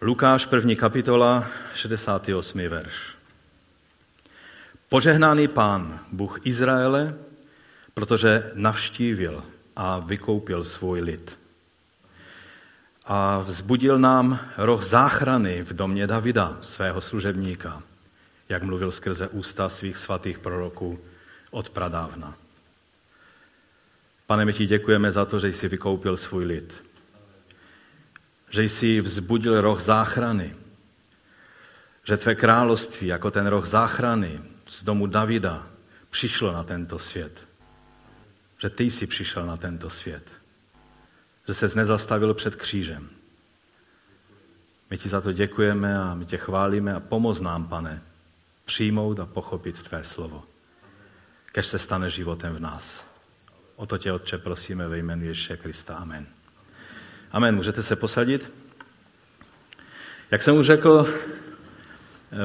Lukáš, první kapitola, 68. verš. Požehnaný pán, Bůh Izraele, protože navštívil a vykoupil svůj lid. A vzbudil nám roh záchrany v domě Davida, svého služebníka, jak mluvil skrze ústa svých svatých proroků od pradávna. Pane, my ti děkujeme za to, že jsi vykoupil svůj lid. Že jsi vzbudil roh záchrany. Že tvé království, jako ten roh záchrany z domu Davida, přišlo na tento svět. Že ty jsi přišel na tento svět. Že ses nezastavil před křížem. My ti za to děkujeme a my tě chválíme a pomoz nám, pane, přijmout a pochopit tvé slovo. Kež se stane životem v nás. O to tě, Otče, prosíme ve jménu Ježíše Krista. Amen. Amen. Můžete se posadit? Jak jsem už řekl,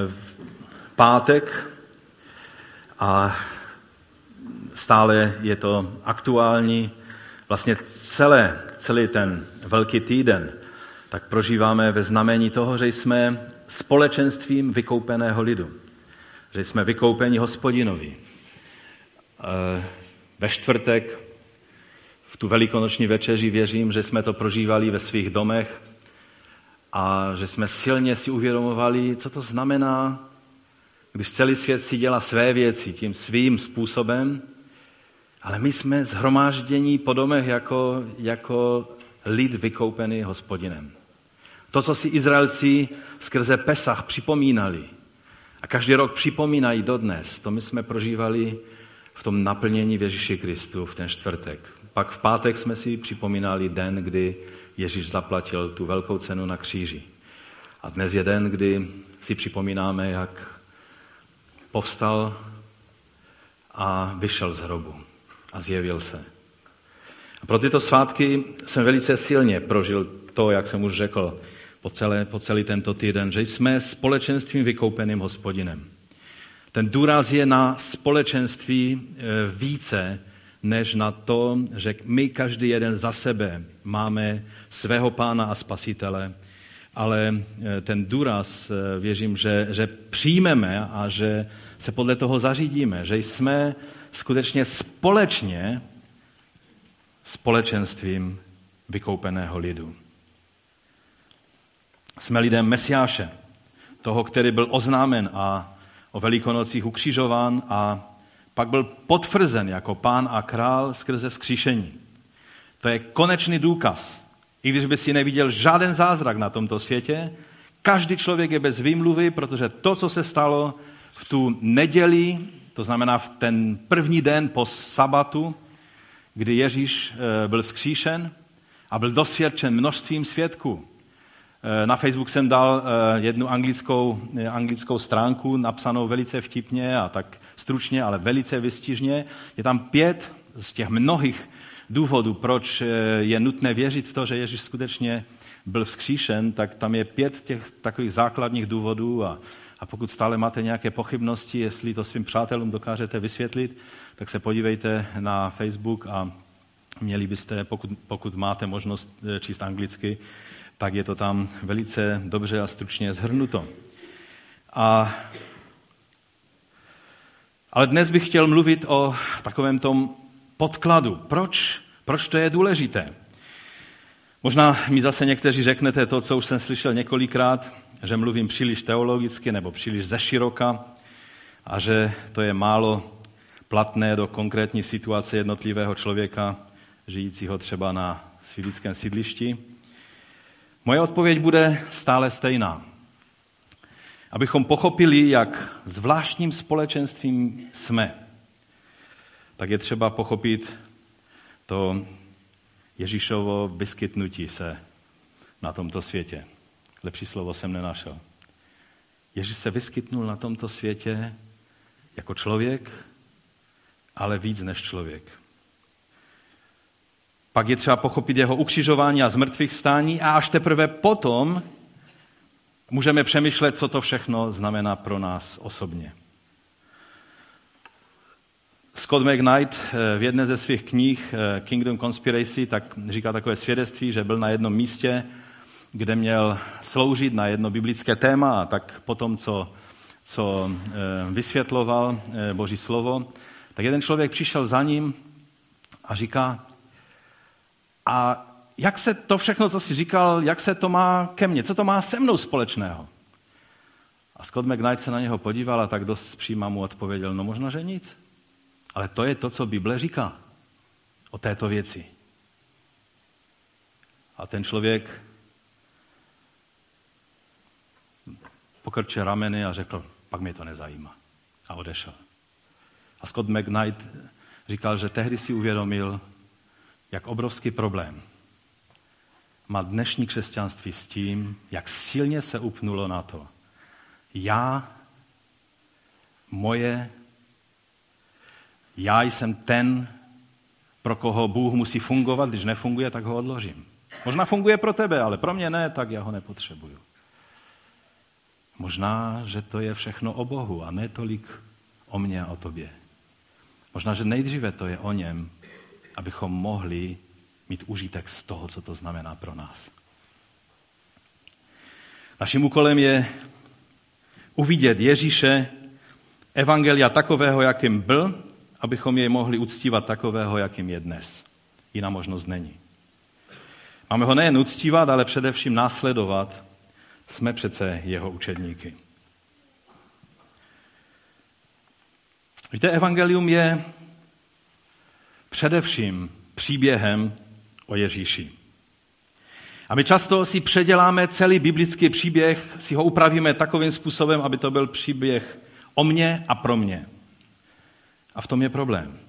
v pátek a stále je to aktuální, vlastně celé, celý ten velký týden, tak prožíváme ve znamení toho, že jsme společenstvím vykoupeného lidu. Že jsme vykoupeni hospodinovi. Eh, ve čtvrtek, v tu velikonoční večeři, věřím, že jsme to prožívali ve svých domech a že jsme silně si uvědomovali, co to znamená, když celý svět si dělá své věci tím svým způsobem, ale my jsme zhromáždění po domech jako, jako lid vykoupený hospodinem. To, co si Izraelci skrze Pesach připomínali a každý rok připomínají dodnes, to my jsme prožívali v tom naplnění v Ježíši Kristu v ten čtvrtek. Pak v pátek jsme si připomínali den, kdy Ježíš zaplatil tu velkou cenu na kříži. A dnes je den, kdy si připomínáme, jak povstal a vyšel z hrobu a zjevil se. A pro tyto svátky jsem velice silně prožil to, jak jsem už řekl, po, celé, po celý tento týden, že jsme společenstvím vykoupeným hospodinem. Ten důraz je na společenství e, více, než na to, že my každý jeden za sebe máme svého pána a spasitele, ale e, ten důraz, e, věřím, že, že přijmeme a že se podle toho zařídíme, že jsme skutečně společně společenstvím vykoupeného lidu. Jsme lidem Mesiáše, toho, který byl oznámen a o velikonocích ukřižován a pak byl potvrzen jako pán a král skrze vzkříšení. To je konečný důkaz. I když by si neviděl žádný zázrak na tomto světě, každý člověk je bez výmluvy, protože to, co se stalo v tu neděli, to znamená v ten první den po sabatu, kdy Ježíš eh, byl vzkříšen a byl dosvědčen množstvím svědků. Eh, na Facebook jsem dal eh, jednu anglickou, anglickou stránku, napsanou velice vtipně a tak stručně, ale velice vystižně. Je tam pět z těch mnohých důvodů, proč je nutné věřit v to, že Ježíš skutečně byl vzkříšen, tak tam je pět těch takových základních důvodů a, a pokud stále máte nějaké pochybnosti, jestli to svým přátelům dokážete vysvětlit, tak se podívejte na Facebook a měli byste, pokud, pokud máte možnost číst anglicky, tak je to tam velice dobře a stručně zhrnuto. A, ale dnes bych chtěl mluvit o takovém tom podkladu. Proč, proč to je důležité? Možná mi zase někteří řeknete to, co už jsem slyšel několikrát, že mluvím příliš teologicky nebo příliš zeširoka a že to je málo platné do konkrétní situace jednotlivého člověka, žijícího třeba na svilickém sídlišti. Moje odpověď bude stále stejná. Abychom pochopili, jak zvláštním společenstvím jsme, tak je třeba pochopit to Ježíšovo vyskytnutí se na tomto světě. Lepší slovo jsem nenašel. Ježíš se vyskytnul na tomto světě jako člověk, ale víc než člověk. Pak je třeba pochopit jeho ukřižování a zmrtvých stání a až teprve potom můžeme přemýšlet, co to všechno znamená pro nás osobně. Scott McKnight eh, v jedné ze svých knih eh, Kingdom Conspiracy tak říká takové svědectví, že byl na jednom místě kde měl sloužit na jedno biblické téma a tak potom, co, co eh, vysvětloval Boží slovo, tak jeden člověk přišel za ním a říká, a jak se to všechno, co jsi říkal, jak se to má ke mně, co to má se mnou společného? A Scott McKnight se na něho podíval a tak dost přímá mu odpověděl, no možná, že nic. Ale to je to, co Bible říká o této věci. A ten člověk pokrčil rameny a řekl, pak mě to nezajímá. A odešel. A Scott McKnight říkal, že tehdy si uvědomil, jak obrovský problém má dnešní křesťanství s tím, jak silně se upnulo na to. Já, moje, já jsem ten, pro koho Bůh musí fungovat, když nefunguje, tak ho odložím. Možná funguje pro tebe, ale pro mě ne, tak já ho nepotřebuju. Možná, že to je všechno o Bohu a ne tolik o mně a o tobě. Možná, že nejdříve to je o něm, abychom mohli mít užitek z toho, co to znamená pro nás. Naším úkolem je uvidět Ježíše, evangelia takového, jakým byl, abychom jej mohli uctívat takového, jakým je dnes. Jiná možnost není. Máme ho nejen uctívat, ale především následovat. Jsme přece jeho učedníky. Víte, evangelium je především příběhem o Ježíši. A my často si předěláme celý biblický příběh, si ho upravíme takovým způsobem, aby to byl příběh o mně a pro mě. A v tom je problém.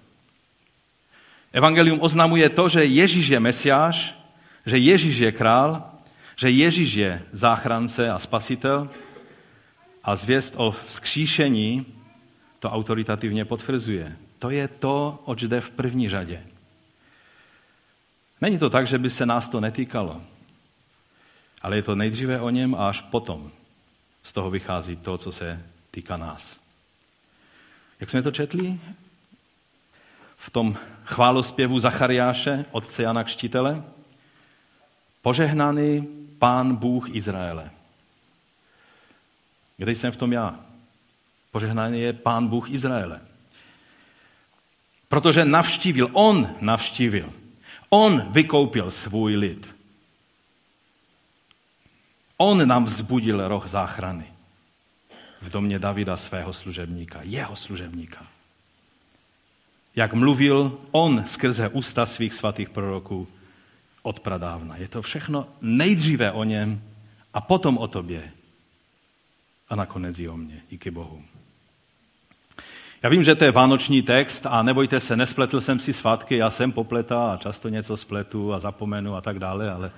Evangelium oznamuje to, že Ježíš je mesiáš, že Ježíš je král, že Ježíš je záchrance a spasitel a zvěst o vzkříšení to autoritativně potvrzuje. To je to, oč jde v první řadě. Není to tak, že by se nás to netýkalo, ale je to nejdříve o něm a až potom z toho vychází to, co se týká nás. Jak jsme to četli? V tom chválospěvu Zachariáše, otce Jana Kštitele. Požehnaný pán Bůh Izraele. Kde jsem v tom já? Požehnaný je pán Bůh Izraele. Protože navštívil, on navštívil, on vykoupil svůj lid. On nám vzbudil roh záchrany v domě Davida svého služebníka, jeho služebníka. Jak mluvil on skrze ústa svých svatých proroků od pradávna. Je to všechno nejdříve o něm a potom o tobě. A nakonec i o mně, díky Bohu. Já vím, že to je vánoční text a nebojte se, nespletl jsem si svátky, já jsem popleta a často něco spletu a zapomenu a tak dále, ale,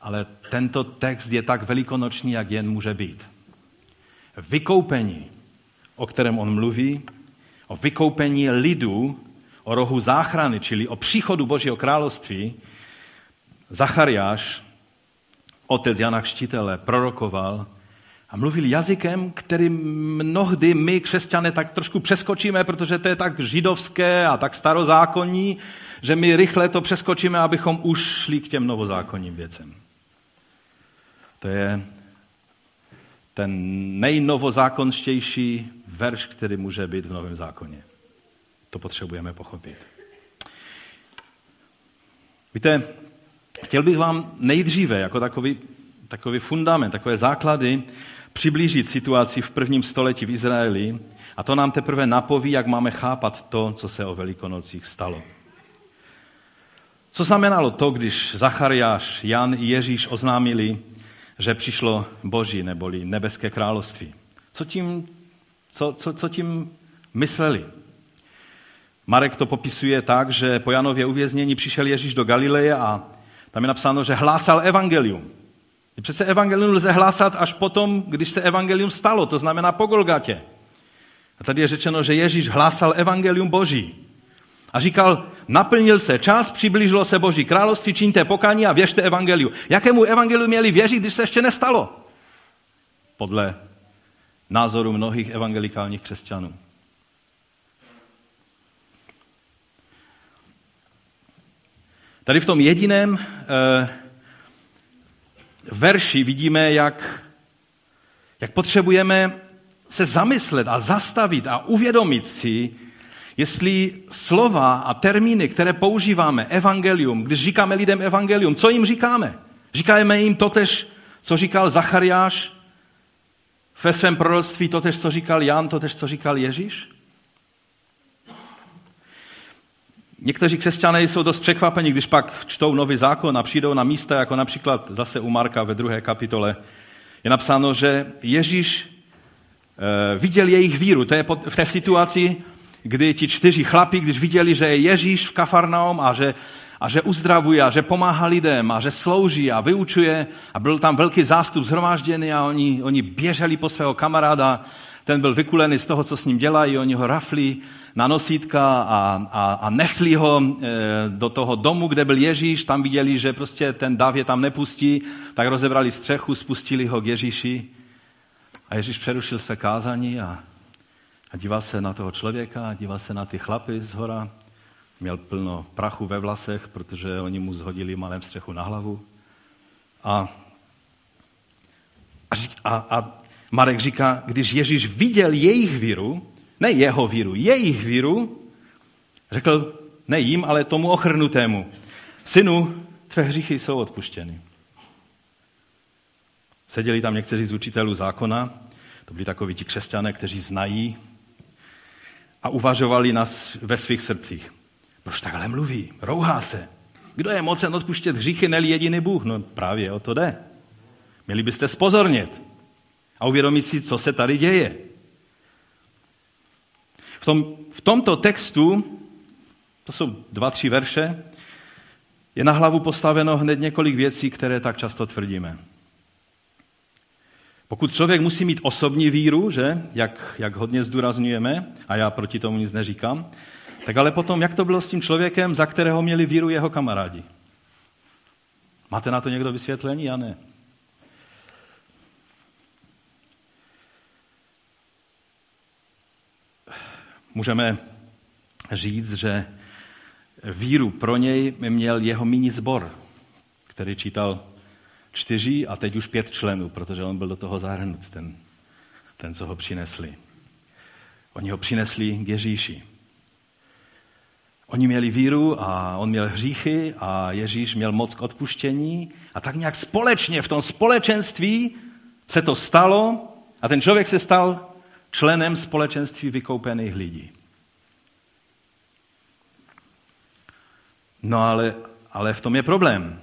ale tento text je tak velikonoční, jak jen může být. Vykoupení, o kterém on mluví, o vykoupení lidu, o rohu záchrany, čili o příchodu Božího království, Zachariáš, otec Jana Kštitele, prorokoval a mluvil jazykem, který mnohdy my, křesťané, tak trošku přeskočíme, protože to je tak židovské a tak starozákonní, že my rychle to přeskočíme, abychom už šli k těm novozákonním věcem. To je ten nejnovozákonštější verš, který může být v Novém zákoně. To potřebujeme pochopit. Víte, chtěl bych vám nejdříve jako takový, takový fundament, takové základy přiblížit situaci v prvním století v Izraeli a to nám teprve napoví, jak máme chápat to, co se o Velikonocích stalo. Co znamenalo to, když Zachariáš, Jan i Ježíš oznámili, že přišlo Boží neboli nebeské království. Co tím, co, co, co tím mysleli? Marek to popisuje tak, že po Janově uvěznění přišel Ježíš do Galileje a tam je napsáno, že hlásal evangelium. Přece evangelium lze hlásat až potom, když se evangelium stalo, to znamená po Golgatě. A tady je řečeno, že Ježíš hlásal evangelium Boží. A říkal, naplnil se čas, přiblížilo se Boží království, čiňte pokání a věřte evangeliu. Jakému evangeliu měli věřit, když se ještě nestalo? Podle názoru mnohých evangelikálních křesťanů. Tady v tom jediném, eh, verši vidíme, jak, jak potřebujeme se zamyslet a zastavit a uvědomit si, jestli slova a termíny, které používáme, evangelium, když říkáme lidem evangelium, co jim říkáme? Říkáme jim totež, co říkal Zachariáš ve svém proroctví, totež, co říkal Jan, totež, co říkal Ježíš? Někteří křesťané jsou dost překvapeni, když pak čtou nový zákon a přijdou na místa, jako například zase u Marka ve druhé kapitole. Je napsáno, že Ježíš eh, viděl jejich víru. To je v té situaci, kdy ti čtyři chlapi, když viděli, že je Ježíš v Kafarnaum a že, a že uzdravuje a že pomáhá lidem a že slouží a vyučuje a byl tam velký zástup zhromážděný a oni, oni běželi po svého kamaráda, ten byl vykulený z toho, co s ním dělají, oni ho rafli na nosítka a, a, a nesli ho e, do toho domu, kde byl Ježíš, tam viděli, že prostě ten dav je tam nepustí, tak rozebrali střechu, spustili ho k Ježíši a Ježíš přerušil své kázání a a díval se na toho člověka, a díval se na ty chlapy z hora. Měl plno prachu ve vlasech, protože oni mu zhodili malém střechu na hlavu. A, a, a Marek říká, když Ježíš viděl jejich víru, ne jeho víru, jejich víru, řekl ne jim, ale tomu ochrnutému, synu, tvé hříchy jsou odpuštěny. Seděli tam někteří z učitelů zákona, to byli takoví ti křesťané, kteří znají a uvažovali nás ve svých srdcích. Proč takhle mluví? Rouhá se. Kdo je mocen odpuštět hříchy, neli jediný Bůh? No právě o to jde. Měli byste spozornit a uvědomit si, co se tady děje. V, tom, v tomto textu, to jsou dva, tři verše, je na hlavu postaveno hned několik věcí, které tak často tvrdíme. Pokud člověk musí mít osobní víru, že, jak, jak hodně zdůrazňujeme, a já proti tomu nic neříkám, tak ale potom, jak to bylo s tím člověkem, za kterého měli víru jeho kamarádi? Máte na to někdo vysvětlení? Já ne. Můžeme říct, že víru pro něj měl jeho mini zbor, který čítal čtyři a teď už pět členů, protože on byl do toho zahrnut, ten, ten co ho přinesli. Oni ho přinesli k Ježíši. Oni měli víru a on měl hříchy a Ježíš měl moc k odpuštění a tak nějak společně v tom společenství se to stalo a ten člověk se stal členem společenství vykoupených lidí. No ale, ale v tom je problém.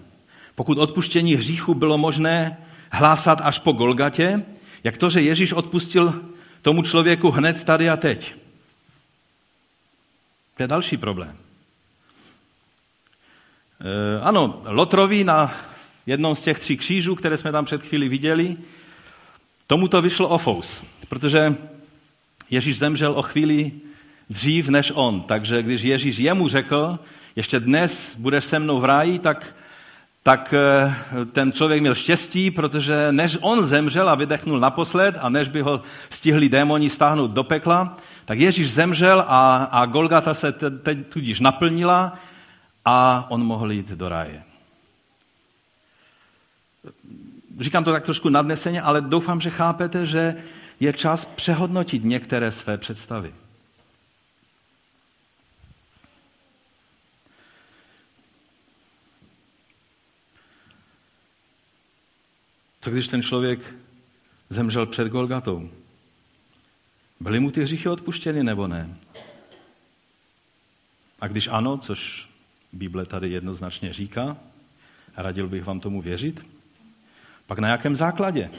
Pokud odpuštění hříchu bylo možné hlásat až po Golgatě, jak to, že Ježíš odpustil tomu člověku hned tady a teď? To je další problém. E, ano, Lotrovi na jednom z těch tří křížů, které jsme tam před chvíli viděli, tomu to vyšlo o fous, protože Ježíš zemřel o chvíli dřív než on. Takže když Ježíš jemu řekl, ještě dnes budeš se mnou v ráji, tak tak eh, ten člověk měl štěstí, protože než on zemřel a vydechnul naposled a než by ho stihli démoni stáhnout do pekla, tak Ježíš zemřel a, a Golgata se teď tudíž naplnila a on mohl jít do ráje. Říkám to tak trošku nadneseně, ale doufám, že chápete, že je čas přehodnotit některé své představy. Co když ten člověk zemřel před Golgatou? Byly mu ty hříchy odpuštěny nebo ne? A když ano, což Bible tady jednoznačně říká, radil bych vám tomu věřit, pak na jakém základě?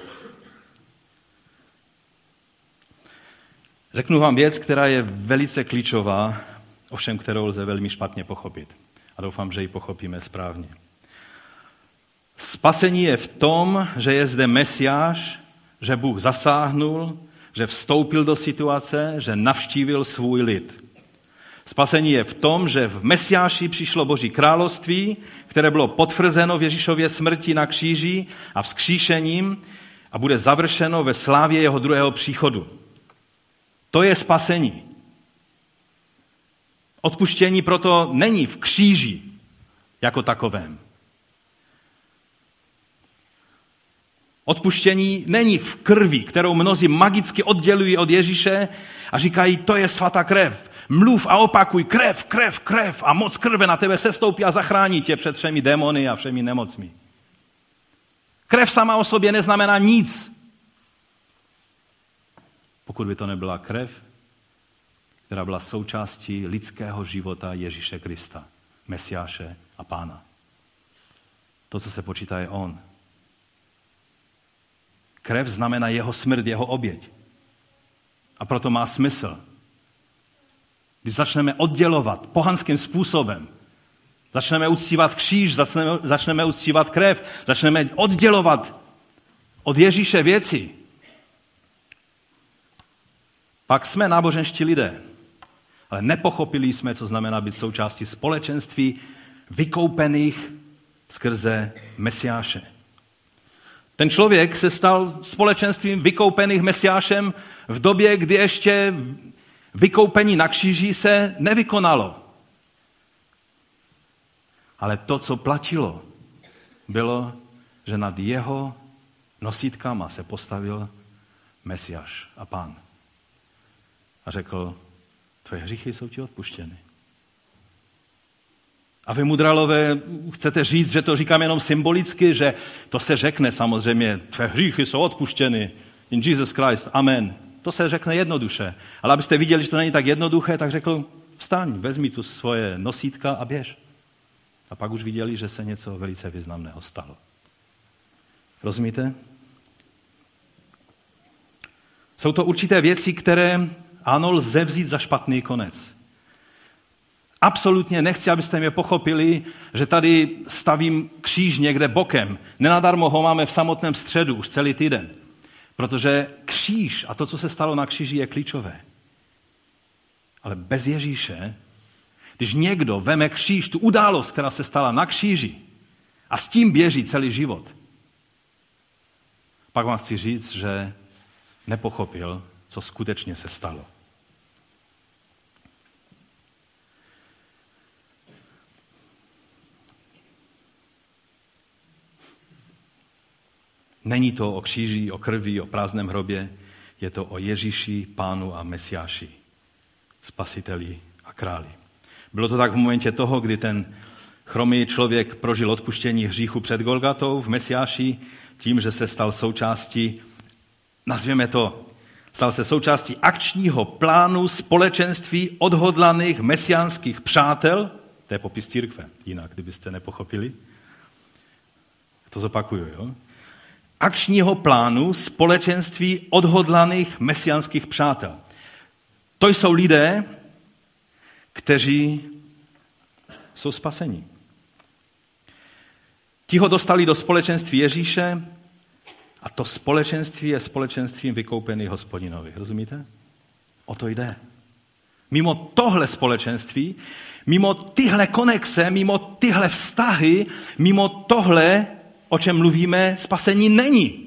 Řeknu vám věc, která je velice klíčová, ovšem kterou lze velmi špatně pochopit. A doufám, že ji pochopíme správně. Spasení je v tom, že je zde Mesiáš, že Bůh zasáhnul, že vstoupil do situace, že navštívil svůj lid. Spasení je v tom, že v Mesiáši přišlo Boží království, které bylo potvrzeno v Ježíšově smrti na kříži a vzkříšením a bude završeno ve slávě jeho druhého příchodu. To je spasení. Odpuštění proto není v kříži jako takovém. Odpuštění není v krvi, kterou mnozí magicky oddělují od Ježíše a říkají, to je svatá krev. Mluv a opakuj, krev, krev, krev a moc krve na tebe sestoupí a zachrání tě před všemi démony a všemi nemocmi. Krev sama o sobě neznamená nic. Pokud by to nebyla krev, která byla součástí lidského života Ježíše Krista, Mesiáše a Pána. To, co se počítá, je On. Krev znamená jeho smrt, jeho oběť. A proto má smysl. Když začneme oddělovat pohanským způsobem, začneme uctívat kříž, začneme, začneme uctívat krev, začneme oddělovat od Ježíše věci, pak jsme náboženští lidé, ale nepochopili jsme, co znamená být součástí společenství vykoupených skrze Mesiáše. Ten člověk se stal společenstvím vykoupených Mesiášem v době, kdy ještě vykoupení na kříži se nevykonalo. Ale to, co platilo, bylo, že nad jeho nosítkama se postavil Mesiáš a pán. A řekl, tvoje hříchy jsou ti odpuštěny. A vy, mudralové, chcete říct, že to říkám jenom symbolicky, že to se řekne samozřejmě, tvé hříchy jsou odpuštěny. In Jesus Christ, amen. To se řekne jednoduše. Ale abyste viděli, že to není tak jednoduché, tak řekl, vstaň, vezmi tu svoje nosítka a běž. A pak už viděli, že se něco velice významného stalo. Rozumíte? Jsou to určité věci, které ano, lze vzít za špatný konec. Absolutně nechci, abyste mě pochopili, že tady stavím kříž někde bokem. Nenadarmo ho máme v samotném středu už celý týden. Protože kříž a to, co se stalo na kříži, je klíčové. Ale bez Ježíše, když někdo veme kříž, tu událost, která se stala na kříži, a s tím běží celý život, pak vám chci říct, že nepochopil, co skutečně se stalo. Není to o kříži, o krvi, o prázdném hrobě, je to o Ježíši, pánu a mesiáši, spasiteli a králi. Bylo to tak v momentě toho, kdy ten chromý člověk prožil odpuštění hříchu před Golgatou v Mesiáši, tím, že se stal součástí, nazvěme to, stal se součástí akčního plánu společenství odhodlaných mesiánských přátel, to je popis církve, jinak, kdybyste nepochopili. To zopakuju, jo? Akčního plánu společenství odhodlaných mesiánských přátel. To jsou lidé, kteří jsou spasení. Ti ho dostali do společenství Ježíše a to společenství je společenstvím vykoupených hospodinovi. Rozumíte? O to jde. Mimo tohle společenství, mimo tyhle konexe, mimo tyhle vztahy, mimo tohle o čem mluvíme, spasení není.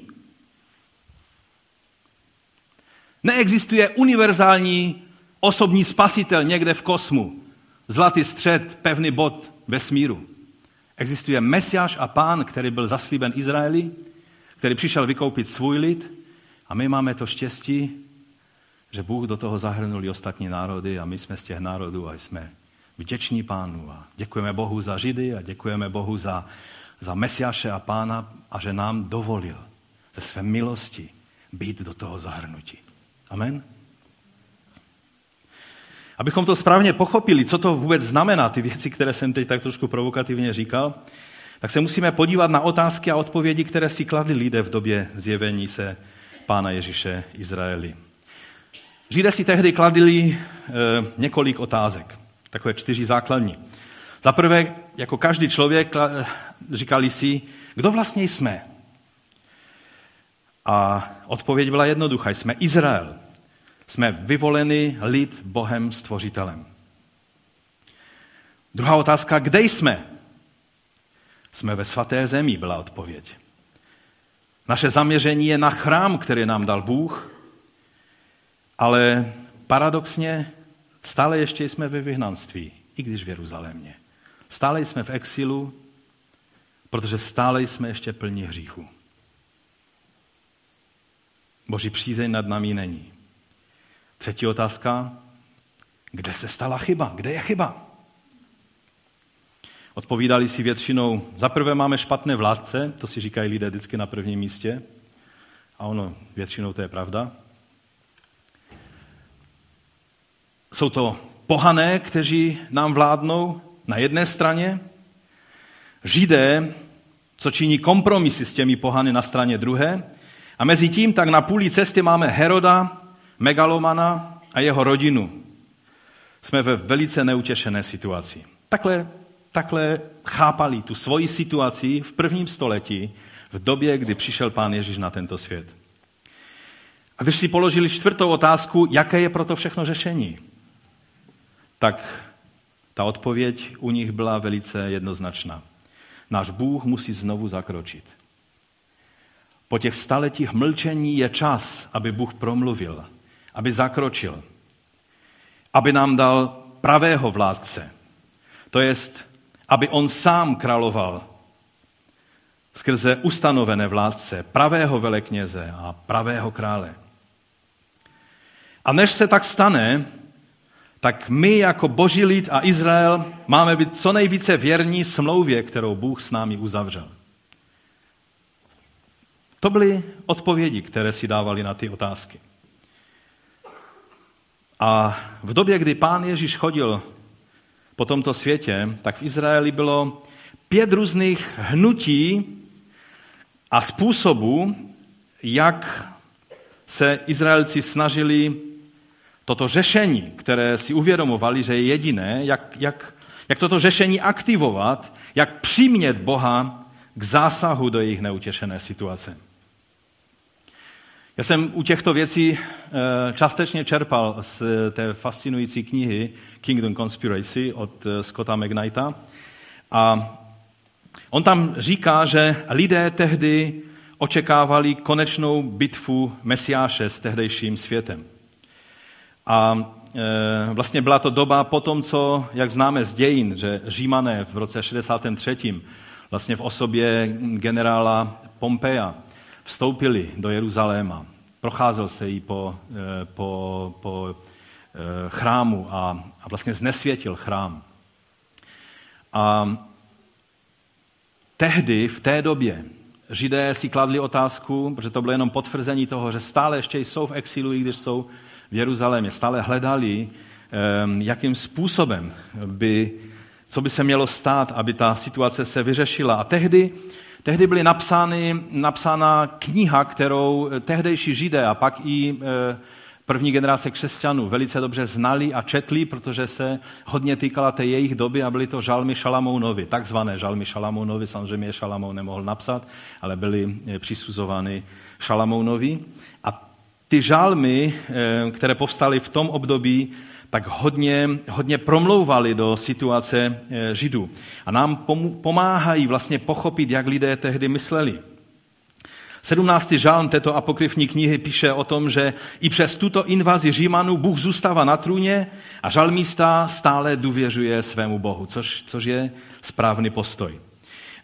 Neexistuje univerzální osobní spasitel někde v kosmu, zlatý střed, pevný bod vesmíru. Existuje Mesiáš a Pán, který byl zaslíben Izraeli, který přišel vykoupit svůj lid a my máme to štěstí, že Bůh do toho zahrnul i ostatní národy a my jsme z těch národů a jsme vděční pánu a děkujeme Bohu za Židy a děkujeme Bohu za za Mesiáše a Pána a že nám dovolil ze své milosti být do toho zahrnutí. Amen? Abychom to správně pochopili, co to vůbec znamená, ty věci, které jsem teď tak trošku provokativně říkal, tak se musíme podívat na otázky a odpovědi, které si kladli lidé v době zjevení se Pána Ježíše Izraeli. Židé si tehdy kladli e, několik otázek, takové čtyři základní. Za prvé, jako každý člověk, říkali si, kdo vlastně jsme? A odpověď byla jednoduchá. Jsme Izrael. Jsme vyvolený lid Bohem stvořitelem. Druhá otázka, kde jsme? Jsme ve svaté zemi, byla odpověď. Naše zaměření je na chrám, který nám dal Bůh, ale paradoxně stále ještě jsme ve vyhnanství, i když v Jeruzalémě. Stále jsme v exilu, protože stále jsme ještě plní hříchu. Boží přízeň nad námi není. Třetí otázka, kde se stala chyba? Kde je chyba? Odpovídali si většinou, za prvé máme špatné vládce, to si říkají lidé vždycky na prvním místě, a ono většinou to je pravda. Jsou to pohané, kteří nám vládnou na jedné straně, židé, co činí kompromisy s těmi pohany na straně druhé, a mezi tím tak na půli cesty máme Heroda, megalomana a jeho rodinu. Jsme ve velice neutěšené situaci. Takhle, takhle chápali tu svoji situaci v prvním století, v době, kdy přišel pán Ježíš na tento svět. A když si položili čtvrtou otázku, jaké je proto všechno řešení, tak ta odpověď u nich byla velice jednoznačná. Náš Bůh musí znovu zakročit. Po těch staletích mlčení je čas, aby Bůh promluvil, aby zakročil, aby nám dal pravého vládce. To jest, aby on sám královal skrze ustanovené vládce, pravého velekněze a pravého krále. A než se tak stane, tak my jako boží lid a Izrael máme být co nejvíce věrní smlouvě, kterou Bůh s námi uzavřel. To byly odpovědi, které si dávali na ty otázky. A v době, kdy pán Ježíš chodil po tomto světě, tak v Izraeli bylo pět různých hnutí a způsobů, jak se Izraelci snažili toto řešení, které si uvědomovali, že je jediné, jak, jak, jak toto řešení aktivovat, jak přimět Boha k zásahu do jejich neutěšené situace. Já jsem u těchto věcí eh, částečně čerpal z té fascinující knihy Kingdom Conspiracy od eh, Scotta McKnighta. A on tam říká, že lidé tehdy očekávali konečnou bitvu Mesiáše s tehdejším světem. A e, vlastně byla to doba po tom, co, jak známe z dějin, že Římané v roce 63. vlastně v osobě generála Pompeja vstoupili do Jeruzaléma. Procházel se jí po, e, po, po e, chrámu a, a vlastně znesvětil chrám. A tehdy, v té době, Židé si kladli otázku, protože to bylo jenom potvrzení toho, že stále ještě jsou v exilu, i když jsou v Jeruzalémě stále hledali, jakým způsobem by, co by se mělo stát, aby ta situace se vyřešila. A tehdy, tehdy byly napsány, napsána kniha, kterou tehdejší židé a pak i e, první generace křesťanů velice dobře znali a četli, protože se hodně týkala té jejich doby a byly to žalmy Šalamounovi, takzvané žalmy Šalamounovi, samozřejmě Šalamoun nemohl napsat, ale byly e, přisuzovány Šalamounovi. Ty žálmy, eh, které povstaly v tom období, tak hodně, hodně promlouvaly do situace eh, Židů. A nám pomáhají vlastně pochopit, jak lidé tehdy mysleli. 17. žálm této apokryfní knihy píše o tom, že i přes tuto invazi Římanů Bůh zůstává na trůně a žalmista stále důvěřuje svému Bohu, což, což je správný postoj.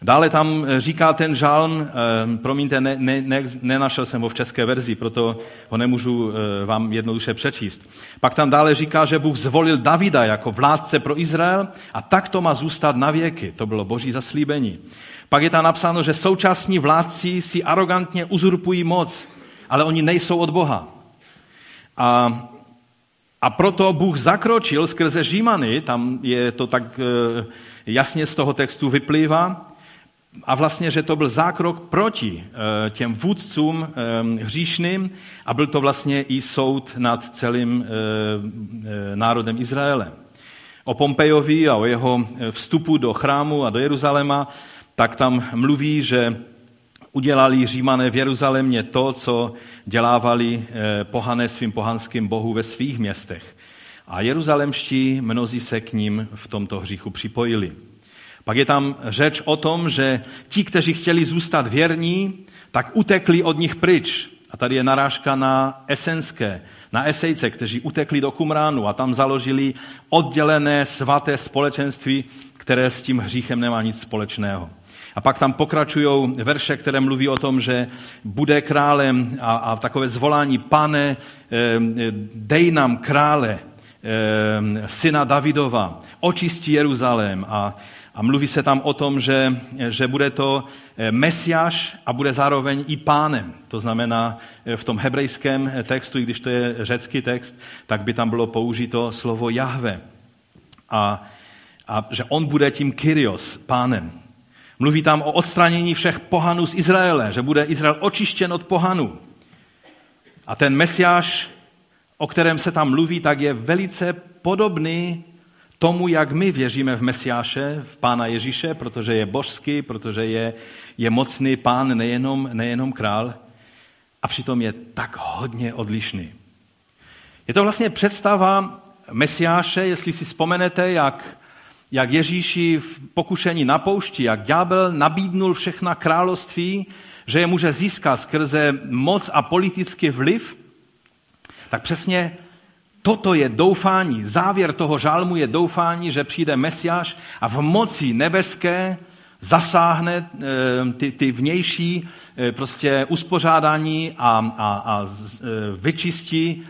Dále tam eh, říká ten žalm, eh, promiňte, ne, ne, ne, nenašel jsem ho v české verzi, proto ho nemůžu eh, vám jednoduše přečíst. Pak tam dále říká, že Bůh zvolil Davida jako vládce pro Izrael a tak to má zůstat na věky. To bylo boží zaslíbení. Pak je tam napsáno, že současní vládci si arrogantně uzurpují moc, ale oni nejsou od Boha. A, a proto Bůh zakročil skrze Římany, tam je to tak jasně z toho textu vyplývá, a vlastně, že to byl zákrok proti eh, těm vůdcům eh, hříšným a byl to vlastně i soud nad celým eh, národem Izraele. O Pompejovi a o jeho vstupu do chrámu a do Jeruzaléma, tak tam mluví, že udělali římané v Jeruzalémě to, co dělávali pohané svým pohanským bohu ve svých městech. A jeruzalemští mnozí se k ním v tomto hříchu připojili. Pak je tam řeč o tom, že ti, kteří chtěli zůstat věrní, tak utekli od nich pryč. A tady je narážka na esenské, na esejce, kteří utekli do Kumránu a tam založili oddělené svaté společenství, které s tím hříchem nemá nic společného. A pak tam pokračují verše, které mluví o tom, že bude králem a, a takové zvolání, pane, dej nám krále, syna Davidova, očistí Jeruzalém a, a mluví se tam o tom, že, že bude to mesiáš a bude zároveň i pánem. To znamená, v tom hebrejském textu, i když to je řecký text, tak by tam bylo použito slovo Jahve. A, a že on bude tím Kyrios, pánem. Mluví tam o odstranění všech pohanů z Izraele, že bude Izrael očištěn od pohanů. A ten mesiáš, o kterém se tam mluví, tak je velice podobný tomu, jak my věříme v Mesiáše, v Pána Ježíše, protože je božský, protože je, je mocný pán, nejenom, nejenom král, a přitom je tak hodně odlišný. Je to vlastně představa Mesiáše, jestli si vzpomenete, jak jak Ježíši v pokušení na poušti, jak ďábel nabídnul všechna království, že je může získat skrze moc a politický vliv, tak přesně toto je doufání. Závěr toho žálmu je doufání, že přijde Mesiáš a v moci nebeské zasáhne eh, ty, ty vnější eh, prostě uspořádání a, a, a eh, vyčistí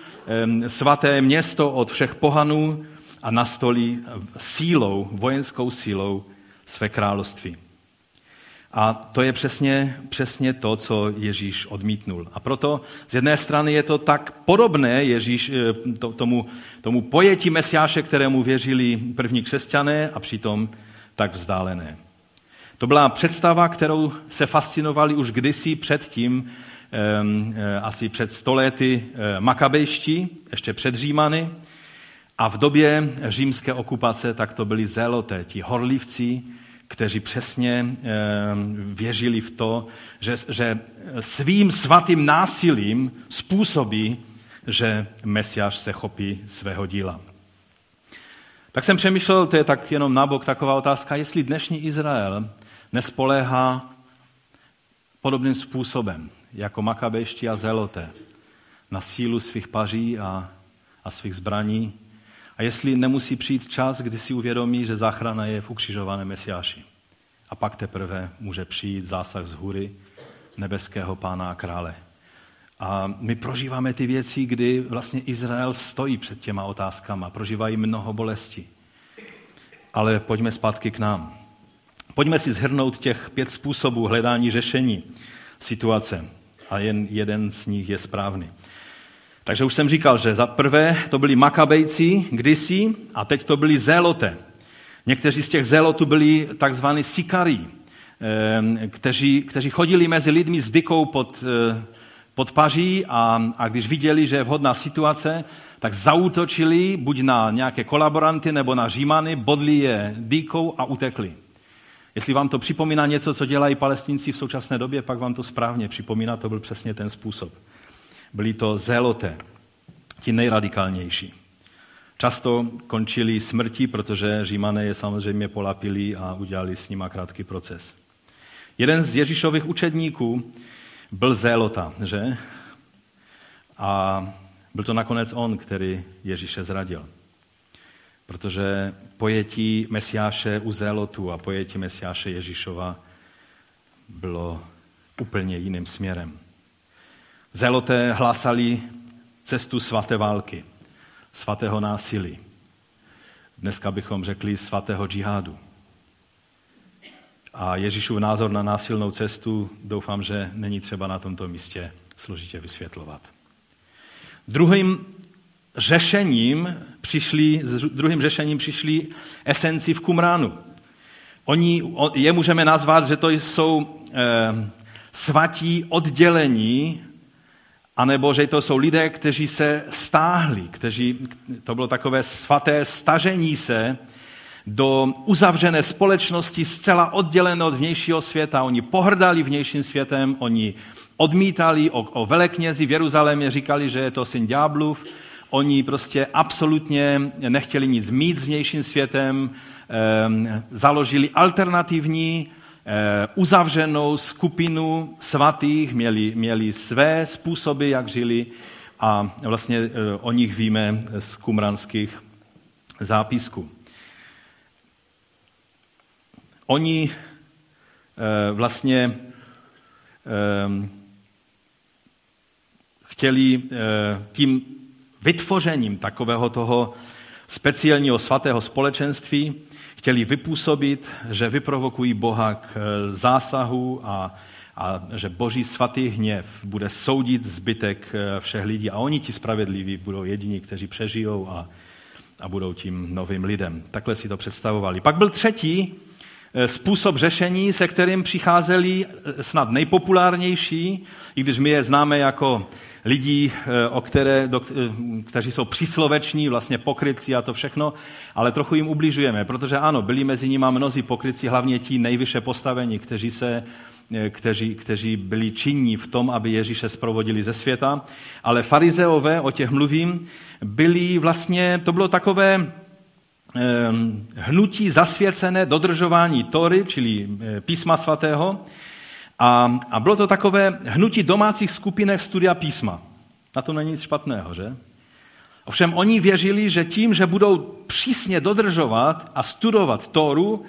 svaté město od všech pohanů a nastolí sílou, vojenskou sílou své království. A to je přesně, přesně to, co Ježíš odmítnul. A proto z jedné strany je to tak podobné Ježíš, eh, to, tomu, tomu pojetí Mesiáše, kterému věřili první křesťané a přitom tak vzdálené. To byla představa, kterou se fascinovali už kdysi předtím, eh, asi před stolety eh, makabejští, ještě před Římany, a v době římské okupace tak to byli zéloté, ti horlivci, kteří přesně eh, věřili v to, že, že svým svatým násilím způsobí, že Mesiáš se chopí svého díla. Tak jsem přemýšlel, to je tak jenom nabok taková otázka, jestli dnešní Izrael nespoléhá podobným způsobem, jako makabejští a zeloté, na sílu svých paří a, a svých zbraní, a jestli nemusí přijít čas, kdy si uvědomí, že záchrana je v ukřižovaném Mesiáši. A pak teprve může přijít zásah z hůry nebeského pána a krále. A my prožíváme ty věci, kdy vlastně Izrael stojí před těma otázkama, prožívají mnoho bolesti. Ale pojďme zpátky k nám. Pojďme si zhrnout těch pět způsobů hledání řešení situace. A jen jeden z nich je správný. Takže už jsem říkal, že za prvé to byli makabejci kdysi a teď to byli zéloté. Někteří z těch zélotů byli takzvaní sikarí, ehm, kteří, kteří chodili mezi lidmi s dykou pod, eh, pod paří a, a když viděli, že je vhodná situace, tak zautočili buď na nějaké kolaboranty nebo na římany, bodli je dýkou a utekli. Jestli vám to připomíná něco, co dělají palestinci v současné době, pak vám to správně připomíná, to byl přesně ten způsob. Byli to zéloté, ti nejradikálnější. Často končili smrtí, protože římané je samozřejmě polapili a udělali s nima krátký proces. Jeden z Ježíšových učedníků byl zélota, že? A byl to nakonec on, který Ježíše zradil. Protože pojetí Mesiáše u zélotu a pojetí Mesiáše Ježíšova bylo úplně jiným směrem. Zeloté hlásali cestu svaté války, svatého násilí. Dneska bychom řekli svatého džihádu. A Ježíšův názor na násilnou cestu doufám, že není třeba na tomto místě složitě vysvětlovat. Druhým řešením přišli, s druhým řešením přišli esenci v Kumránu. Oni, je můžeme nazvat, že to jsou eh, svatí oddělení anebo že to jsou lidé, kteří se stáhli, kteří, to bylo takové svaté stažení se do uzavřené společnosti zcela oddělené od vnějšího světa. Oni pohrdali vnějším světem, oni odmítali o, o veleknězi v Jeruzalémě, říkali, že je to syn ďáblův. Oni prostě absolutně nechtěli nic mít s vnějším světem, ehm, založili alternativní uzavřenou skupinu svatých, měli, měli své způsoby, jak žili a vlastně eh, o nich víme z kumranských zápisků. Oni vlastně chtěli tím vytvořením takového toho speciálního svatého společenství chtěli vypůsobit, že vyprovokují Boha k zásahu a a že boží svatý hněv bude soudit zbytek eh, všech lidí a oni ti spravedliví budou jediní, kteří přežijou a, a budou tím novým lidem. Takhle si to představovali. Pak byl třetí eh, způsob řešení, se kterým přicházeli eh, snad nejpopulárnější, i když my je známe jako lidí, o které, do, kteří jsou přísloveční, vlastně pokrytci a to všechno, ale trochu jim ubližujeme, protože ano, byli mezi nimi mnozí pokrytci, hlavně ti nejvyše postavení, kteří se Eh, kteří, kteří byli činní v tom, aby Ježíše zprovodili ze světa. Ale farizeové, o těch mluvím, byli vlastně, to bylo takové hnutí zasvěcené dodržování Tory, čili eh, písma svatého. A, a bylo to takové hnutí domácích skupinek studia písma. Na tom není nic špatného, že? Ovšem oni věřili, že tím, že budou přísně dodržovat a studovat Toru,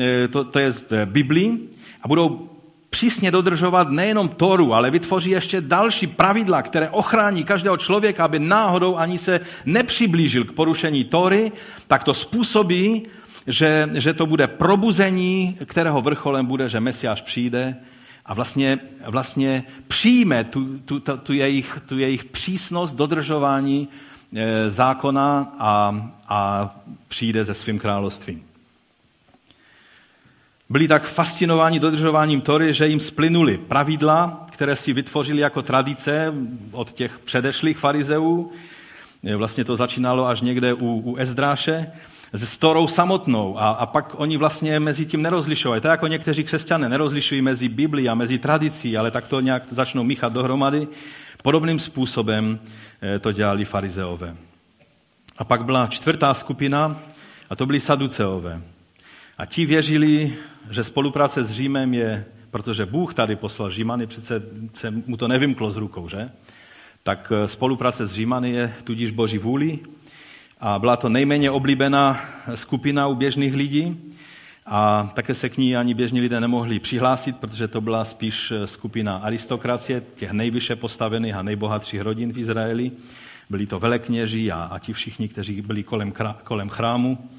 eh, to, to je Biblii, a budou přísně dodržovat nejenom Toru, ale vytvoří ještě další pravidla, které ochrání každého člověka, aby náhodou ani se nepřiblížil k porušení Tory, tak to způsobí, že, že to bude probuzení, kterého vrcholem bude, že Mesiáš přijde a vlastně, vlastně přijme tu, tu, tu, tu, jejich, tu jejich přísnost dodržování e, zákona a, a přijde se svým královstvím. Byli tak fascinováni dodržováním Tory, že jim splynuli pravidla, které si vytvořili jako tradice od těch předešlých farizeů. Vlastně to začínalo až někde u, u Ezdráše s Torou samotnou a, a pak oni vlastně mezi tím nerozlišovali. To jako někteří křesťané nerozlišují mezi Biblí a mezi tradicí, ale tak to nějak začnou míchat dohromady. Podobným způsobem eh, to dělali farizeové. A pak byla čtvrtá skupina, a to byli saduceové. A ti věřili, že spolupráce s Římem je, protože Bůh tady poslal Římany, přece se mu to nevymklo z rukou, že? Tak eh, spolupráce s Římany je tudíž boží vůli a byla to nejméně oblíbená skupina u běžných lidí a také se k ní ani běžní lidé nemohli přihlásit, protože to byla spíš eh, skupina aristokracie, těch nejvyše postavených a nejbohatších rodin v Izraeli. Byli to velekněži a, a ti všichni, kteří byli kolem, kolem chrámu.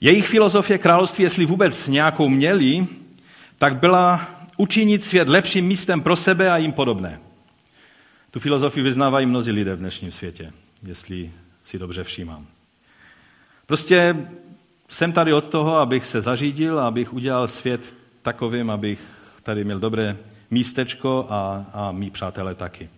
Jejich filozofie království, jestli vůbec nějakou měli, tak byla učinit svět lepším místem pro sebe a jim podobné. Tu filozofii vyznávají mnozí lidé v dnešním světě, jestli si dobře všímám. Prostě jsem tady od toho, abych se zařídil, abych udělal svět takovým, abych tady měl dobré místečko a, a mý přátelé taky.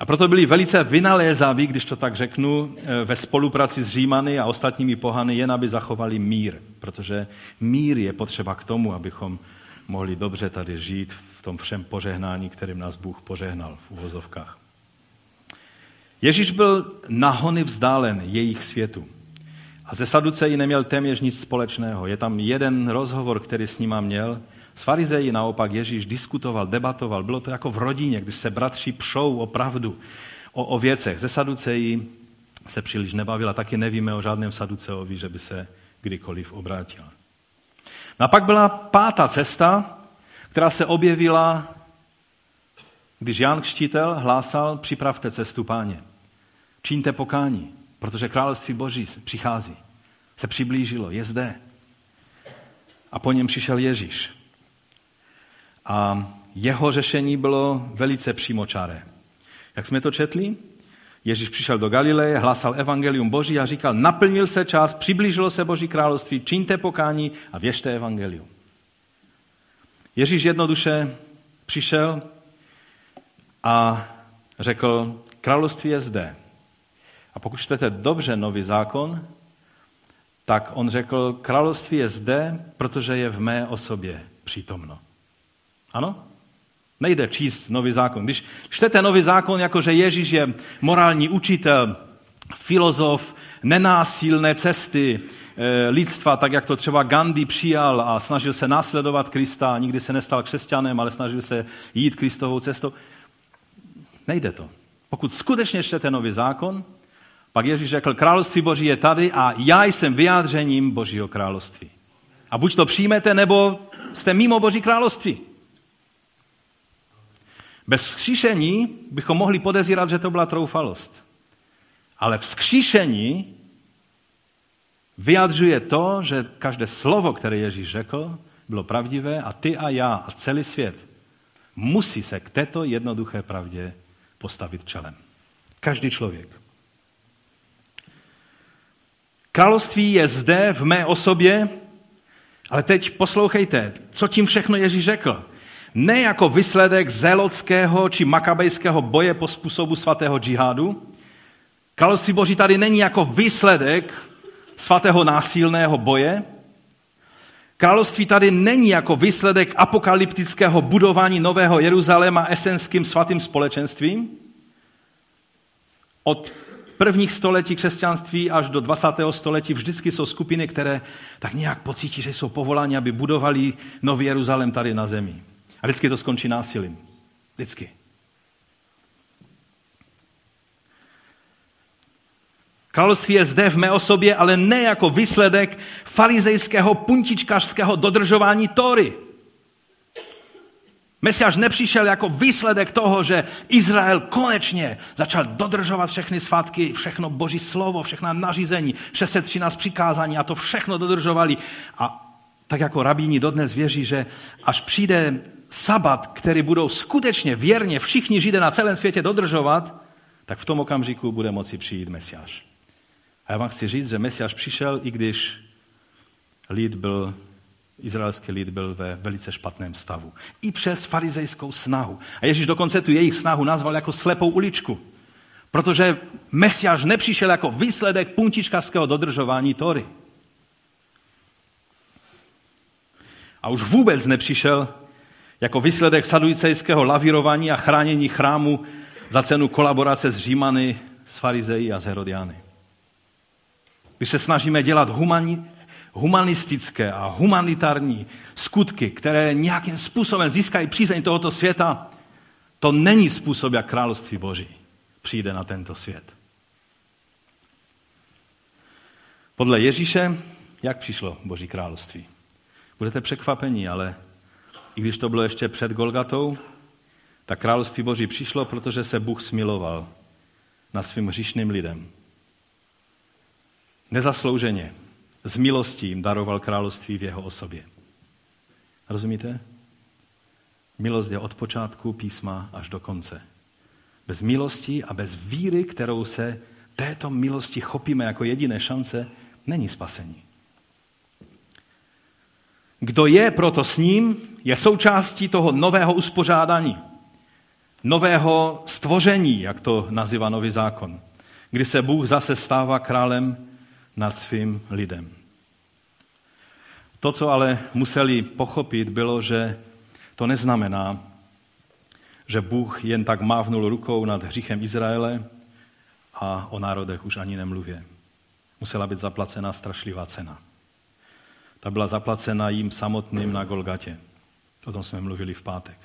A proto byli velice vynalézaví, když to tak řeknu, eh, ve spolupráci s Římany a ostatními pohany, jen aby zachovali mír. Protože mír je potřeba k tomu, abychom mohli dobře tady žít v tom všem požehnání, kterým nás Bůh požehnal v uvozovkách. Ježíš byl nahony vzdálen jejich světu. A ze Saducejí neměl téměř nic společného. Je tam jeden rozhovor, který s nima měl, s farizeji naopak Ježíš diskutoval, debatoval. Bylo to jako v rodině, když se bratři pšou o pravdu, o, o věcech. Ze Saducejí se příliš nebavila, taky nevíme o žádném Saduceovi, že by se kdykoliv obrátil. No a pak byla pátá cesta, která se objevila, když Jan Kštítel hlásal, připravte cestu páně. Čiňte pokání, protože království boží přichází. Se přiblížilo, je zde. A po něm přišel Ježíš. A jeho řešení bylo velice přímočaré. Jak jsme to četli? Ježíš přišel do Galileje, hlásal evangelium Boží a říkal, naplnil se čas, přiblížilo se Boží království, čiňte pokání a věřte evangelium. Ježíš jednoduše přišel a řekl, království je zde. A pokud čtete dobře nový zákon, tak on řekl, království je zde, protože je v mé osobě přítomno. Ano? Nejde číst nový zákon. Když čtete nový zákon, jakože Ježíš je morální učitel, filozof, nenásilné cesty e, lidstva, tak jak to třeba Gandhi přijal a snažil se následovat Krista, nikdy se nestal křesťanem, ale snažil se jít Kristovou cestou. Nejde to. Pokud skutečně čtete nový zákon, pak Ježíš řekl, království Boží je tady a já jsem vyjádřením Božího království. A buď to přijmete, nebo jste mimo Boží království. Bez vzkříšení bychom mohli podezírat, že to byla troufalost. Ale vzkříšení vyjadřuje to, že každé slovo, které Ježíš řekl, bylo pravdivé a ty a já a celý svět musí se k této jednoduché pravdě postavit čelem. Každý člověk. Království je zde v mé osobě, ale teď poslouchejte, co tím všechno Ježíš řekl. Ne jako výsledek zelotského či makabejského boje po způsobu svatého džihádu. Království Boží tady není jako výsledek svatého násilného boje. Království tady není jako výsledek apokalyptického budování nového Jeruzaléma esenským svatým společenstvím. Od prvních století křesťanství až do 20. století vždycky jsou skupiny, které tak nějak pocítí, že jsou povoláni, aby budovali nový Jeruzalém tady na zemi. A vždycky to skončí násilím. Vždycky. Království je zde v mé osobě, ale ne jako výsledek farizejského puntičkařského dodržování Tory. Mesiáš nepřišel jako výsledek toho, že Izrael konečně začal dodržovat všechny svatky, všechno boží slovo, všechna nařízení, 613 přikázání a to všechno dodržovali. A tak jako rabíni dodnes věří, že až přijde sabat, který budou skutečně věrně všichni židé na celém světě dodržovat, tak v tom okamžiku bude moci přijít Mesiáš. A já vám chci říct, že Mesiáš přišel, i když lid byl, izraelský lid byl ve velice špatném stavu. I přes farizejskou snahu. A Ježíš dokonce tu jejich snahu nazval jako slepou uličku. Protože Mesiáš nepřišel jako výsledek puntičkařského dodržování Tory. A už vůbec nepřišel jako výsledek saduicejského lavírování a chránění chrámu za cenu kolaborace s Římany, s farizeji a s Herodiany. Když se snažíme dělat humani, humanistické a humanitární skutky, které nějakým způsobem získají přízeň tohoto světa, to není způsob, jak království Boží přijde na tento svět. Podle Ježíše, jak přišlo Boží království? Budete překvapení, ale i když to bylo ještě před Golgatou, tak království Boží přišlo, protože se Bůh smiloval na svým hříšným lidem. Nezaslouženě, z milostí jim daroval království v jeho osobě. Rozumíte? Milost je od počátku písma až do konce. Bez milosti a bez víry, kterou se této milosti chopíme jako jediné šance, není spasení. Kdo je proto s ním, je součástí toho nového uspořádání, nového stvoření, jak to nazývá nový zákon, kdy se Bůh zase stává králem nad svým lidem. To, co ale museli pochopit, bylo, že to neznamená, že Bůh jen tak mávnul rukou nad hříchem Izraele a o národech už ani nemluvě. Musela být zaplacená strašlivá cena. Ta byla zaplacena jim samotným na Golgatě. O tom jsme mluvili v pátek.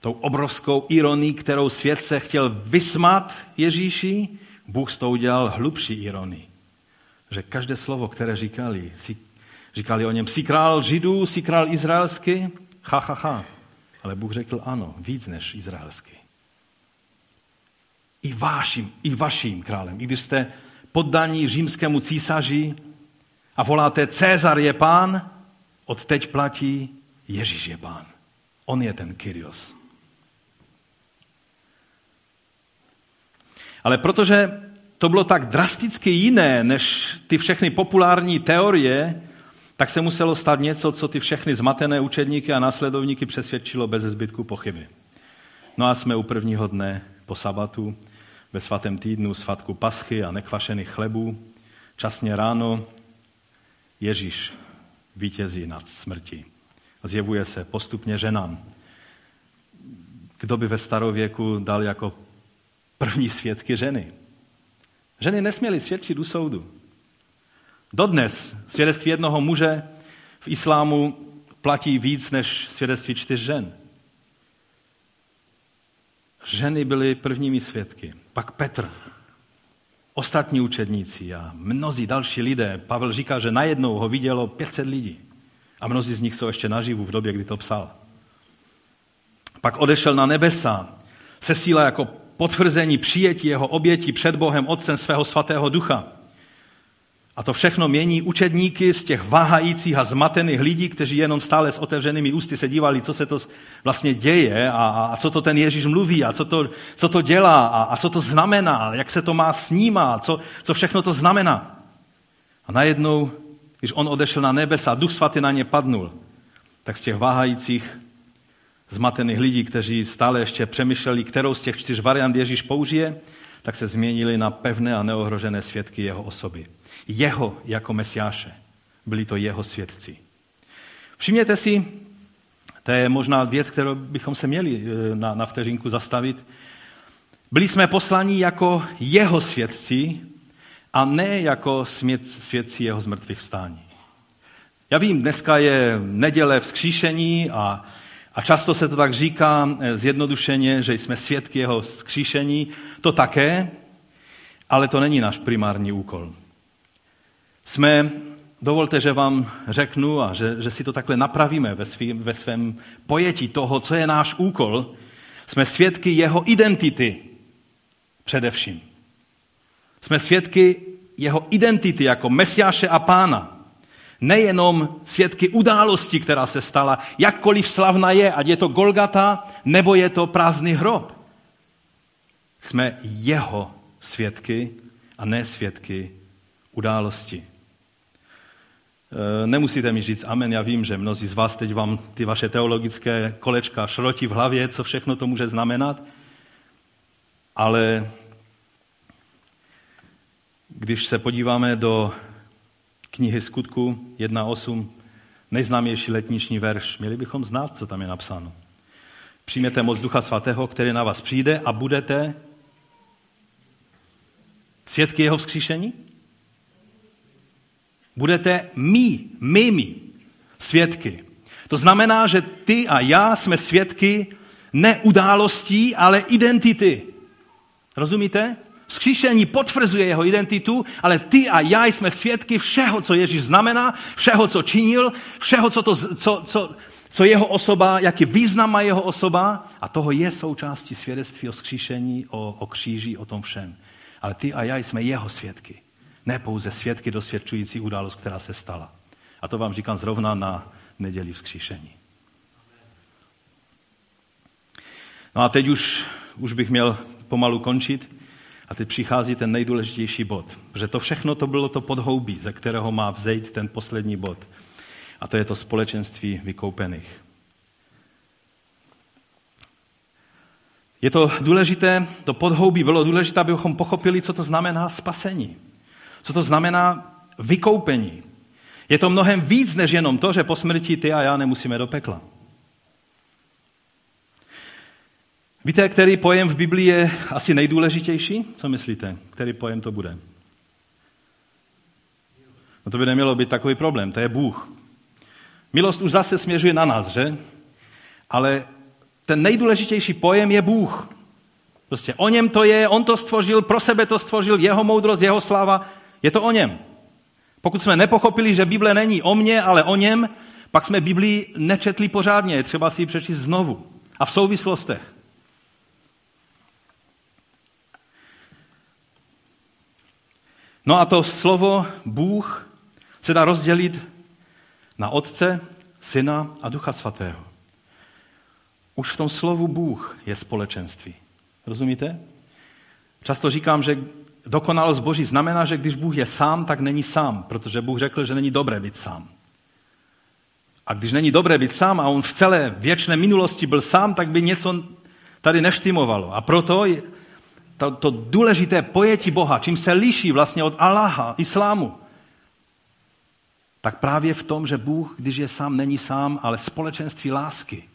Tou obrovskou ironii, kterou svět se chtěl vysmat Ježíši, Bůh s tou udělal hlubší ironii. Že každé slovo, které říkali, si, říkali o něm, jsi král židů, jsi král izraelský, ha, ha, ha. Ale Bůh řekl ano, víc než izraelský. I vaším, i vaším králem. I když jste poddaní římskému císaři, a voláte Cezar je pán, od teď platí Ježíš je pán. On je ten Kyrios. Ale protože to bylo tak drasticky jiné než ty všechny populární teorie, tak se muselo stát něco, co ty všechny zmatené učedníky a následovníky přesvědčilo bez zbytku pochyby. No a jsme u prvního dne po sabatu, ve svatém týdnu svatku paschy a nekvašených chlebů. Časně ráno Ježíš vítězí nad smrtí. Zjevuje se postupně ženám. Kdo by ve starověku dal jako první svědky ženy? Ženy nesměly svědčit u soudu. Dodnes svědectví jednoho muže v islámu platí víc než svědectví čtyř žen. Ženy byly prvními svědky. Pak Petr. Ostatní učedníci a mnozí další lidé. Pavel říká, že najednou ho vidělo 500 lidí. A mnozí z nich jsou ještě naživu v době, kdy to psal. Pak odešel na nebesa, se síla jako potvrzení přijetí jeho oběti před Bohem Otcem svého svatého ducha. A to všechno mění učedníky z těch váhajících a zmatených lidí, kteří jenom stále s otevřenými ústy se dívali, co se to vlastně děje a, a co to ten Ježíš mluví a co to, co to dělá a, a co to znamená, jak se to má snímat, co, co všechno to znamená. A najednou, když on odešel na nebesa a duch svatý na ně padnul, tak z těch váhajících zmatených lidí, kteří stále ještě přemýšleli, kterou z těch čtyř variant Ježíš použije, tak se změnili na pevné a neohrožené svědky jeho osoby. Jeho jako mesiáše. Byli to jeho svědci. Všimněte si, to je možná věc, kterou bychom se měli eh, na, na vteřinku zastavit. Byli jsme poslaní jako jeho svědci a ne jako svědci jeho zmrtvých vstání. Já vím, dneska je neděle vzkříšení a a často se to tak říká eh, zjednodušeně, že jsme svědky jeho skříšení. To také, ale to není náš primární úkol. Jsme, dovolte, že vám řeknu a že, že si to takhle napravíme ve, svý, ve svém pojetí toho, co je náš úkol. Jsme svědky jeho identity především. Jsme svědky jeho identity jako Mesiáše a Pána nejenom svědky události, která se stala, jakkoliv slavna je, ať je to Golgata, nebo je to prázdný hrob. Jsme jeho svědky a ne svědky události. E, nemusíte mi říct amen, já vím, že mnozí z vás teď vám ty vaše teologické kolečka šrotí v hlavě, co všechno to může znamenat, ale když se podíváme do knihy Skutku 1.8, nejznámější letniční verš. Měli bychom znát, co tam je napsáno. Přijměte moc Ducha Svatého, který na vás přijde a budete svědky jeho vzkříšení? Budete mý, mými svědky. To znamená, že ty a já jsme svědky ne událostí, ale identity. Rozumíte? Vzkříšení potvrzuje jeho identitu, ale ty a já jsme svědky všeho, co Ježíš znamená, všeho, co činil, všeho, co, to, co, co, co jeho osoba, jaký význam má jeho osoba. A toho je součástí svědectví o vzkříšení, o, o kříži, o tom všem. Ale ty a já jsme jeho svědky. Ne pouze svědky dosvědčující událost, která se stala. A to vám říkám zrovna na neděli vzkříšení. No a teď už, už bych měl pomalu končit. A teď přichází ten nejdůležitější bod, že to všechno to bylo to podhoubí, ze kterého má vzejít ten poslední bod. A to je to společenství vykoupených. Je to důležité, to podhoubí bylo důležité, abychom pochopili, co to znamená spasení. Co to znamená vykoupení. Je to mnohem víc než jenom to, že po smrti ty a já nemusíme do pekla. Víte, který pojem v Biblii je asi nejdůležitější? Co myslíte? Který pojem to bude? No to by nemělo být takový problém, to je Bůh. Milost už zase směřuje na nás, že? Ale ten nejdůležitější pojem je Bůh. Prostě o něm to je, on to stvořil, pro sebe to stvořil, jeho moudrost, jeho sláva, je to o něm. Pokud jsme nepochopili, že Bible není o mně, ale o něm, pak jsme Biblii nečetli pořádně, je třeba si ji přečíst znovu. A v souvislostech. No a to slovo Bůh se dá rozdělit na Otce, Syna a Ducha Svatého. Už v tom slovu Bůh je společenství. Rozumíte? Často říkám, že dokonalost Boží znamená, že když Bůh je sám, tak není sám, protože Bůh řekl, že není dobré být sám. A když není dobré být sám a on v celé věčné minulosti byl sám, tak by něco tady neštimovalo. A proto to, to důležité pojetí Boha, čím se liší vlastně od Allaha, islámu, tak právě v tom, že Bůh, když je sám, není sám, ale společenství lásky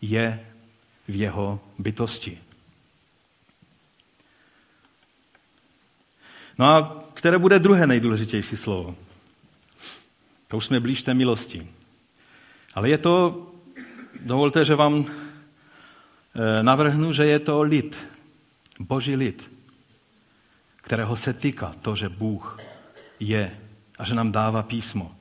je v jeho bytosti. No a které bude druhé nejdůležitější slovo? To už jsme blíž té milosti. Ale je to, dovolte, že vám eh, navrhnu, že je to lid. Boží lid. kterého se týká to, že Bůh je a že nám dává písmo.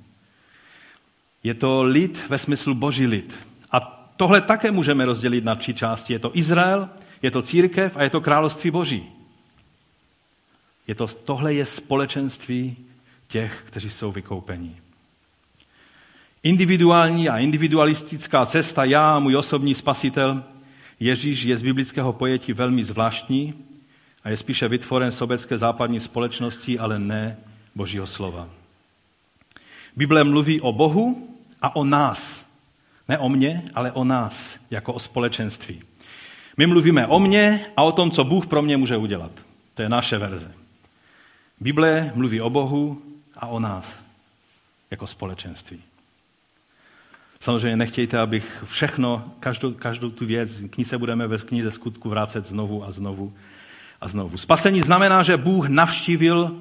Je to lid ve smyslu boží lid. A tohle také můžeme rozdělit na tři části. Je to Izrael, je to církev a je to království boží. Je to, tohle je společenství těch, kteří jsou vykoupení. Individuální a individualistická cesta, já, můj osobní spasitel, Ježíš je z biblického pojetí velmi zvláštní a je spíše vytvoren sobecké západní společnosti, ale ne Božího slova. Bible mluví o Bohu a o nás. Ne o mně, ale o nás, jako o společenství. My mluvíme o mně a o tom, co Bůh pro mě může udělat. To je naše verze. Bible mluví o Bohu a o nás, jako společenství. Samozřejmě nechtějte, abych všechno, každou, každou tu věc, k ní se budeme ve knize skutku vrátit znovu a znovu a znovu. Spasení znamená, že Bůh navštívil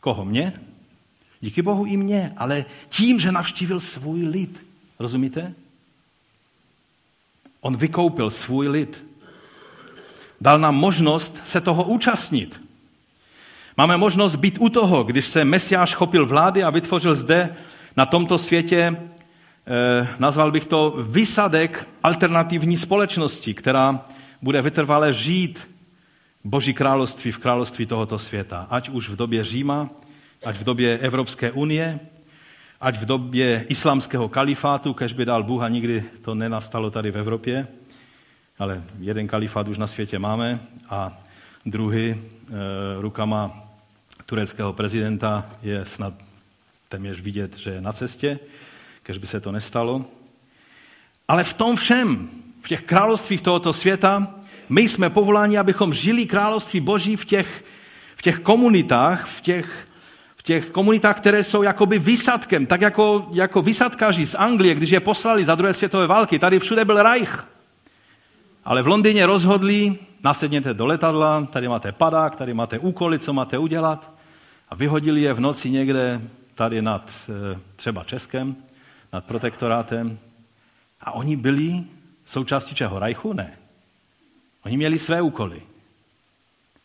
koho? Mě? Díky Bohu i mě, ale tím, že navštívil svůj lid. Rozumíte? On vykoupil svůj lid. Dal nám možnost se toho účastnit. Máme možnost být u toho, když se Mesiáš chopil vlády a vytvořil zde na tomto světě nazval bych to vysadek alternativní společnosti, která bude vytrvale žít Boží království v království tohoto světa. Ať už v době Říma, ať v době Evropské unie, ať v době islámského kalifátu, kež by dal Bůh a nikdy to nenastalo tady v Evropě, ale jeden kalifát už na světě máme a druhý e, rukama tureckého prezidenta je snad téměř vidět, že je na cestě kež by se to nestalo. Ale v tom všem, v těch královstvích tohoto světa, my jsme povoláni, abychom žili království Boží v těch, v těch komunitách, v těch, v těch komunitách, které jsou jakoby vysadkem, tak jako, jako vysadkaři z Anglie, když je poslali za druhé světové války. Tady všude byl Reich. Ale v Londýně rozhodli, nasedněte do letadla, tady máte padák, tady máte úkoly, co máte udělat. A vyhodili je v noci někde tady nad eh, třeba Českem nad protektorátem. A oni byli součástí čeho? Rajchu? Ne. Oni měli své úkoly.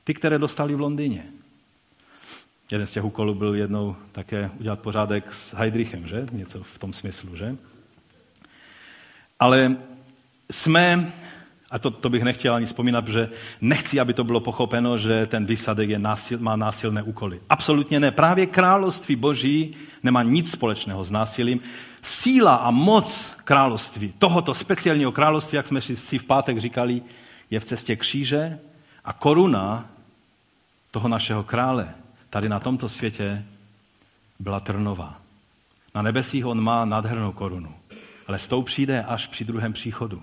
Ty, které dostali v Londýně. Jeden z těch úkolů byl jednou také udělat pořádek s Heidrichem, že? Něco v tom smyslu, že? Ale jsme a to, to bych nechtěl ani vzpomínat, že nechci, aby to bylo pochopeno, že ten výsadek je násil, má násilné úkoly. Absolutně ne. Právě království boží nemá nic společného s násilím. Síla a moc království, tohoto speciálního království, jak jsme si v pátek říkali, je v cestě kříže a koruna toho našeho krále tady na tomto světě byla trnová. Na nebesích on má nádhernou korunu, ale s tou přijde až při druhém příchodu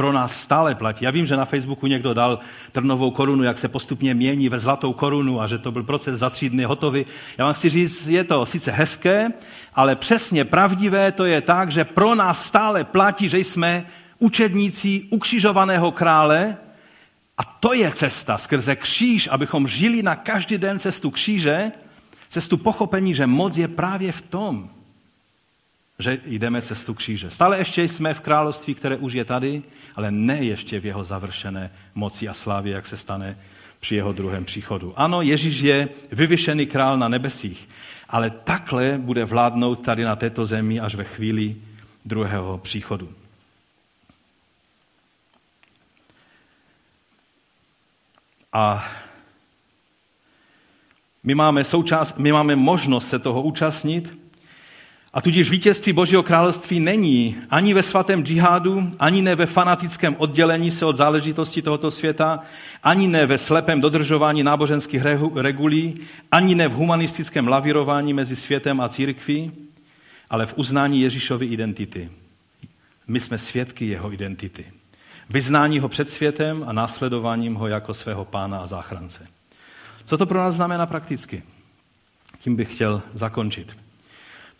pro nás stále platí. Já vím, že na Facebooku někdo dal trnovou korunu, jak se postupně mění ve zlatou korunu a že to byl proces za tři dny hotový. Já vám chci říct, je to sice hezké, ale přesně pravdivé to je tak, že pro nás stále platí, že jsme učedníci ukřižovaného krále a to je cesta skrze kříž, abychom žili na každý den cestu kříže, cestu pochopení, že moc je právě v tom, že jdeme cestu kříže. Stále ještě jsme v království, které už je tady, ale ne ještě v jeho završené moci a slávě, jak se stane při jeho druhém příchodu. Ano, Ježíš je vyvyšený král na nebesích, ale takhle bude vládnout tady na této zemi až ve chvíli druhého příchodu. A my máme, součást, my máme možnost se toho účastnit, a tudíž vítězství Božího království není ani ve svatém džihádu, ani ne ve fanatickém oddělení se od záležitosti tohoto světa, ani ne ve slepém dodržování náboženských regulí, ani ne v humanistickém lavírování mezi světem a církví, ale v uznání Ježíšovy identity. My jsme svědky jeho identity. Vyznání ho před světem a následováním ho jako svého pána a záchrance. Co to pro nás znamená prakticky? Tím bych chtěl zakončit.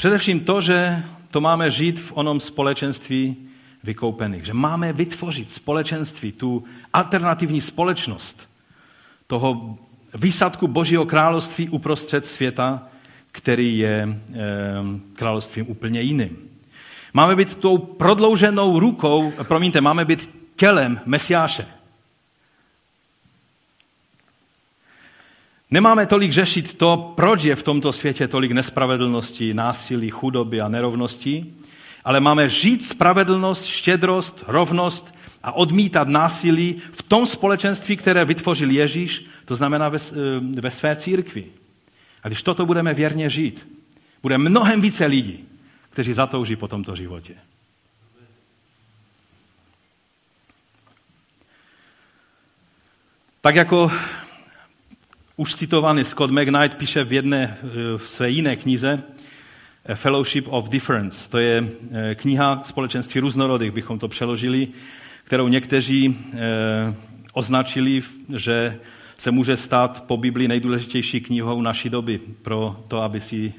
Především to, že to máme žít v onom společenství vykoupených. Že máme vytvořit společenství, tu alternativní společnost toho výsadku Božího království uprostřed světa, který je e, královstvím úplně jiným. Máme být tou prodlouženou rukou, promiňte, máme být tělem Mesiáše. Nemáme tolik řešit to, proč je v tomto světě tolik nespravedlnosti, násilí, chudoby a nerovností, ale máme žít spravedlnost, štědrost, rovnost a odmítat násilí v tom společenství, které vytvořil Ježíš, to znamená ve, eh, ve své církvi. A když toto budeme věrně žít, bude mnohem více lidí, kteří zatouží po tomto životě. Tak jako už citovaný Scott McKnight píše v jedné v své jiné knize Fellowship of Difference. To je eh, kniha společenství různorodých, bychom to přeložili, kterou někteří eh, označili, že se může stát po Biblii nejdůležitější knihou naší doby pro to, aby si,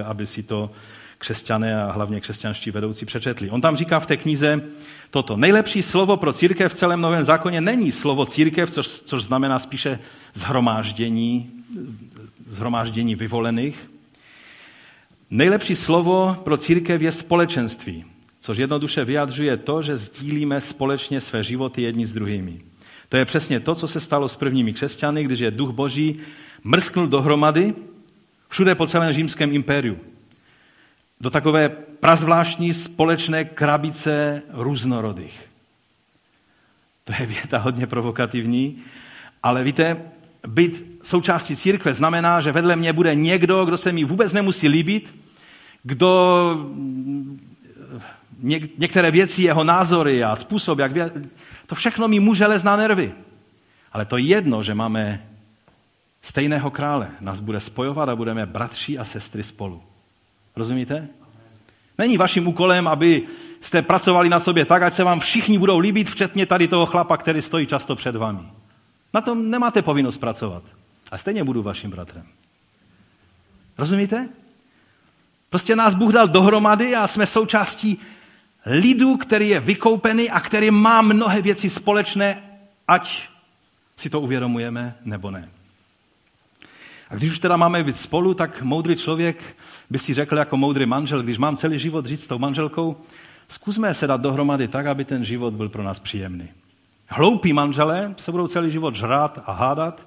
eh, aby si to křesťané a hlavně křesťanští vedoucí přečetli. On tam říká v té knize toto. Nejlepší slovo pro církev v celém Novém zákoně není slovo církev, což, což znamená spíše zhromáždění, zhromáždění vyvolených. Nejlepší slovo pro církev je společenství, což jednoduše vyjadřuje to, že sdílíme společně své životy jedni s druhými. To je přesně to, co se stalo s prvními křesťany, když je duch boží mrsknul dohromady všude po celém římském impériu do takové prazvláštní společné krabice různorodých. To je věta hodně provokativní, ale víte, být součástí církve znamená, že vedle mě bude někdo, kdo se mi vůbec nemusí líbit, kdo něk, některé věci, jeho názory a způsob, jak vě... to všechno mi může lez na nervy. Ale to jedno, že máme stejného krále, nás bude spojovat a budeme bratři a sestry spolu. Rozumíte? Není vaším úkolem, aby jste pracovali na sobě tak, ať se vám všichni budou líbit, včetně tady toho chlapa, který stojí často před vámi. Na tom nemáte povinnost pracovat. A stejně budu vaším bratrem. Rozumíte? Prostě nás Bůh dal dohromady a jsme součástí lidu, který je vykoupený a který má mnohé věci společné, ať si to uvědomujeme nebo ne. A když už teda máme být spolu, tak moudrý člověk by si řekl jako moudrý manžel, když mám celý život žít s tou manželkou, zkusme se dát dohromady tak, aby ten život byl pro nás příjemný. Hloupí manželé se budou celý život žrát a hádat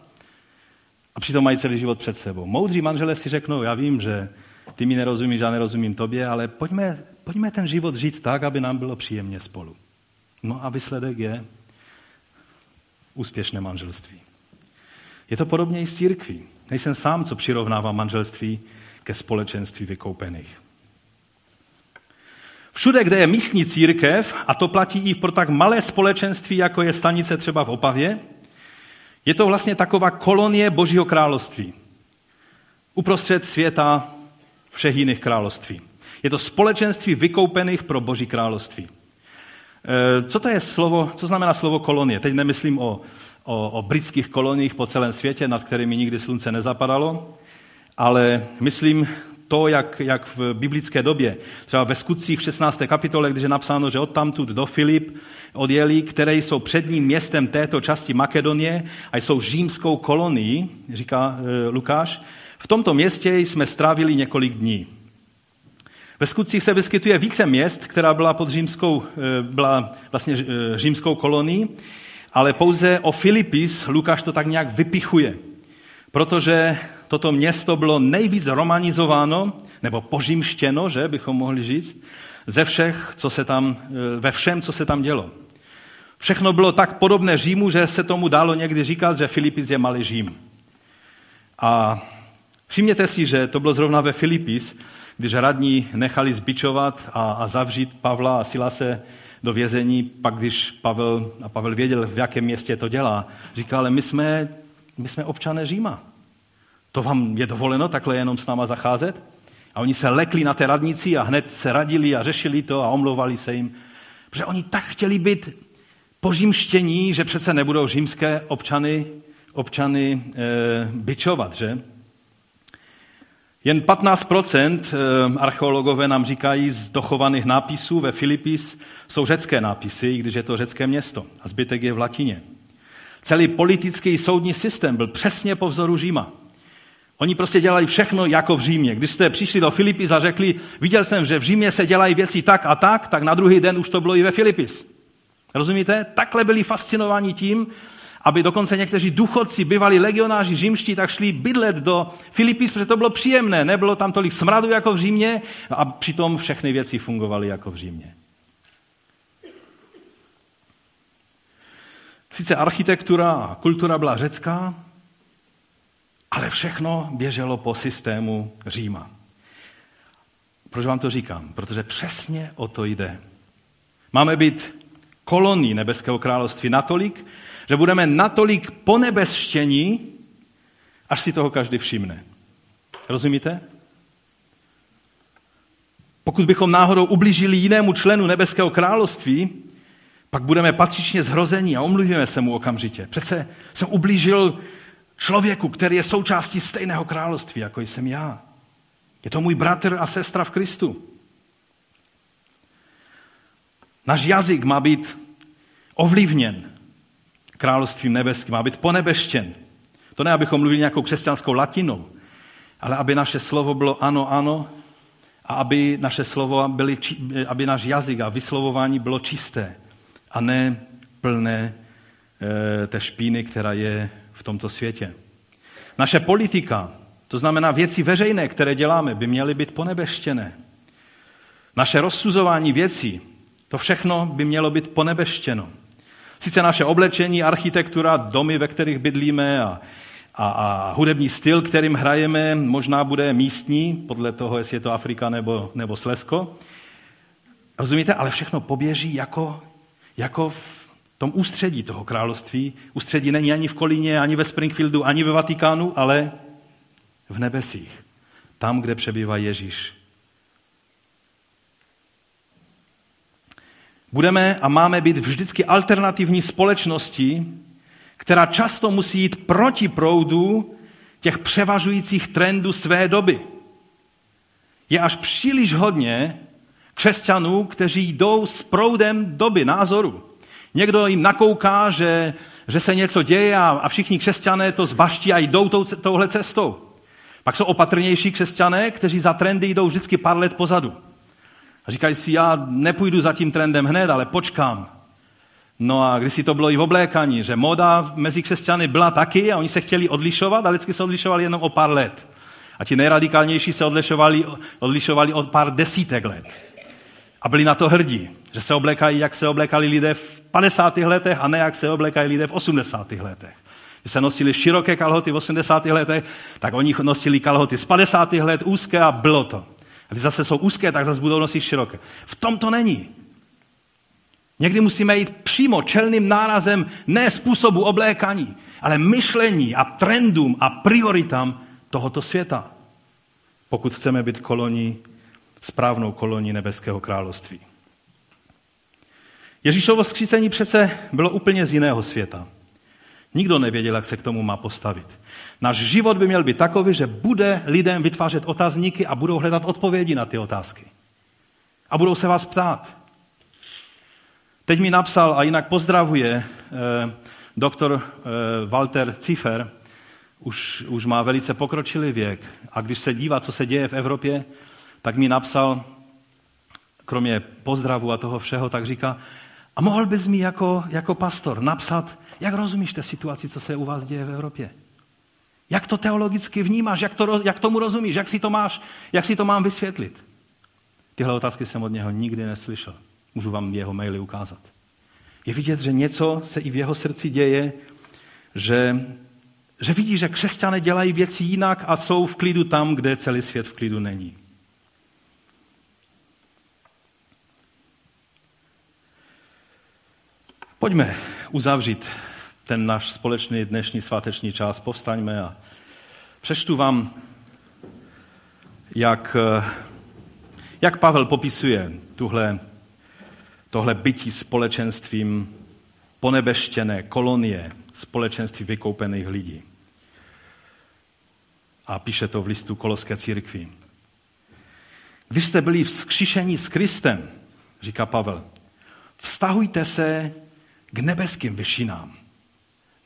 a přitom mají celý život před sebou. Moudří manželé si řeknou, já vím, že ty mi nerozumíš, já nerozumím tobě, ale pojďme, pojďme ten život žít tak, aby nám bylo příjemně spolu. No a výsledek je úspěšné manželství. Je to podobně i s církví. Nejsem sám, co přirovnává manželství ke společenství vykoupených. Všude, kde je místní církev, a to platí i pro tak malé společenství, jako je stanice třeba v Opavě, je to vlastně taková kolonie Božího království. Uprostřed světa všech jiných království. Je to společenství vykoupených pro Boží království. E, co to je slovo, co znamená slovo kolonie? Teď nemyslím o, o, o britských koloniích po celém světě, nad kterými nikdy slunce nezapadalo, ale myslím to, jak, jak v biblické době, třeba ve skutcích 16. kapitole, když je napsáno, že odtamtud do Filip odjeli, které jsou předním městem této části Makedonie a jsou římskou kolonií, říká e, Lukáš, v tomto městě jsme strávili několik dní. Ve skutcích se vyskytuje více měst, která byla pod římskou, e, byla vlastně e, římskou kolonií, ale pouze o Filipis Lukáš to tak nějak vypichuje, protože toto město bylo nejvíc romanizováno, nebo pořímštěno, že bychom mohli říct, ze všech, co se tam, eh, ve všem, co se tam dělo. Všechno bylo tak podobné Římu, že se tomu dalo někdy říkat, že Filipis je malý Řím. A všimněte si, že to bylo zrovna ve Filipis, když radní nechali zbičovat a, a zavřít Pavla a Silase do vězení, pak když Pavel, a Pavel věděl, v jakém městě to dělá, říká, ale my jsme, my jsme občané Říma. To vám je dovoleno takhle jenom s náma zacházet? A oni se lekli na té radnici a hned se radili a řešili to a omlouvali se jim. Protože oni tak chtěli být pořímštění, že přece nebudou římské občany, občany e, byčovat, že? Jen 15% eh, archeologové nám říkají z dochovaných nápisů ve Filipis jsou řecké nápisy, když je to řecké město a zbytek je v latině. Celý politický soudní systém byl přesně po vzoru Říma. Oni prostě dělali všechno jako v Římě. Když jste přišli do Filipis a řekli, viděl jsem, že v Římě se dělají věci tak a tak, tak na druhý den už to bylo i ve Filipis. Rozumíte? Takhle byli fascinováni tím aby dokonce někteří duchodci, bývali legionáři římští, tak šli bydlet do Filipis, protože to bylo příjemné. Nebylo tam tolik smradu jako v Římě a přitom všechny věci fungovaly jako v Římě. Sice architektura a kultura byla řecká, ale všechno běželo po systému Říma. Proč vám to říkám? Protože přesně o to jde. Máme být koloní nebeského království natolik, že budeme natolik ponebezštění, až si toho každý všimne. Rozumíte? Pokud bychom náhodou ublížili jinému členu nebeského království, pak budeme patřičně zhrození a omluvíme se mu okamžitě. Přece jsem ublížil člověku, který je součástí stejného království, jako jsem já. Je to můj bratr a sestra v Kristu. Náš jazyk má být ovlivněn královstvím nebeským, má být ponebeštěn. To ne, abychom mluvili nějakou křesťanskou latinou, ale aby naše slovo bylo ano, ano a aby naše slovo byly, aby náš jazyk a vyslovování bylo čisté a ne plné e, té špíny, která je v tomto světě. Naše politika, to znamená věci veřejné, které děláme, by měly být ponebeštěné. Naše rozsuzování věcí, to všechno by mělo být ponebeštěno. Sice naše oblečení, architektura, domy, ve kterých bydlíme a, a, a hudební styl, kterým hrajeme, možná bude místní, podle toho, jestli je to Afrika nebo, nebo Slesko. Rozumíte? Ale všechno poběží jako, jako v tom ústředí toho království. Ústředí není ani v Kolíně, ani ve Springfieldu, ani ve Vatikánu, ale v nebesích. Tam, kde přebývá Ježíš. Budeme a máme být vždycky alternativní společností, která často musí jít proti proudu těch převažujících trendů své doby. Je až příliš hodně křesťanů, kteří jdou s proudem doby, názoru. Někdo jim nakouká, že, že se něco děje a, a všichni křesťané to zbaští a jdou tou, touhle cestou. Pak jsou opatrnější křesťané, kteří za trendy jdou vždycky pár let pozadu. A říkají si, já nepůjdu za tím trendem hned, ale počkám. No a když si to bylo i v oblékaní, že moda mezi křesťany byla taky a oni se chtěli odlišovat a vždycky se odlišovali jenom o pár let. A ti nejradikálnější se odlišovali, odlišovali o pár desítek let. A byli na to hrdí, že se oblékají, jak se oblékali lidé v 50. letech a ne jak se oblékají lidé v 80. letech. Když se nosili široké kalhoty v 80. letech, tak oni nosili kalhoty z 50. let úzké a bylo to. A když zase jsou úzké, tak zase budou nosit široké. V tom to není. Někdy musíme jít přímo čelným nárazem ne způsobu oblékaní, ale myšlení a trendům a prioritám tohoto světa, pokud chceme být koloní, správnou koloní nebeského království. Ježíšovo skřícení přece bylo úplně z jiného světa. Nikdo nevěděl, jak se k tomu má postavit. Náš život by měl být takový, že bude lidem vytvářet otazníky a budou hledat odpovědi na ty otázky. A budou se vás ptát. Teď mi napsal a jinak pozdravuje eh, doktor eh, Walter Cifer, už, už má velice pokročilý věk. A když se dívá, co se děje v Evropě, tak mi napsal, kromě pozdravu a toho všeho, tak říká, a mohl bys mi jako, jako pastor napsat, jak rozumíš té situaci, co se u vás děje v Evropě? Jak to teologicky vnímáš? Jak, to, jak tomu rozumíš? Jak si to, máš, jak si to mám vysvětlit? Tyhle otázky jsem od něho nikdy neslyšel. Můžu vám jeho maily ukázat. Je vidět, že něco se i v jeho srdci děje, že, že vidí, že křesťané dělají věci jinak a jsou v klidu tam, kde celý svět v klidu není. Pojďme uzavřít ten náš společný dnešní sváteční čas. Povstaňme a přečtu vám, jak, jak Pavel popisuje tuhle, tohle bytí společenstvím ponebeštěné kolonie, společenství vykoupených lidí. A píše to v listu Koloské církvi. Když jste byli vzkříšení s Kristem, říká Pavel, vztahujte se k nebeským vyšinám,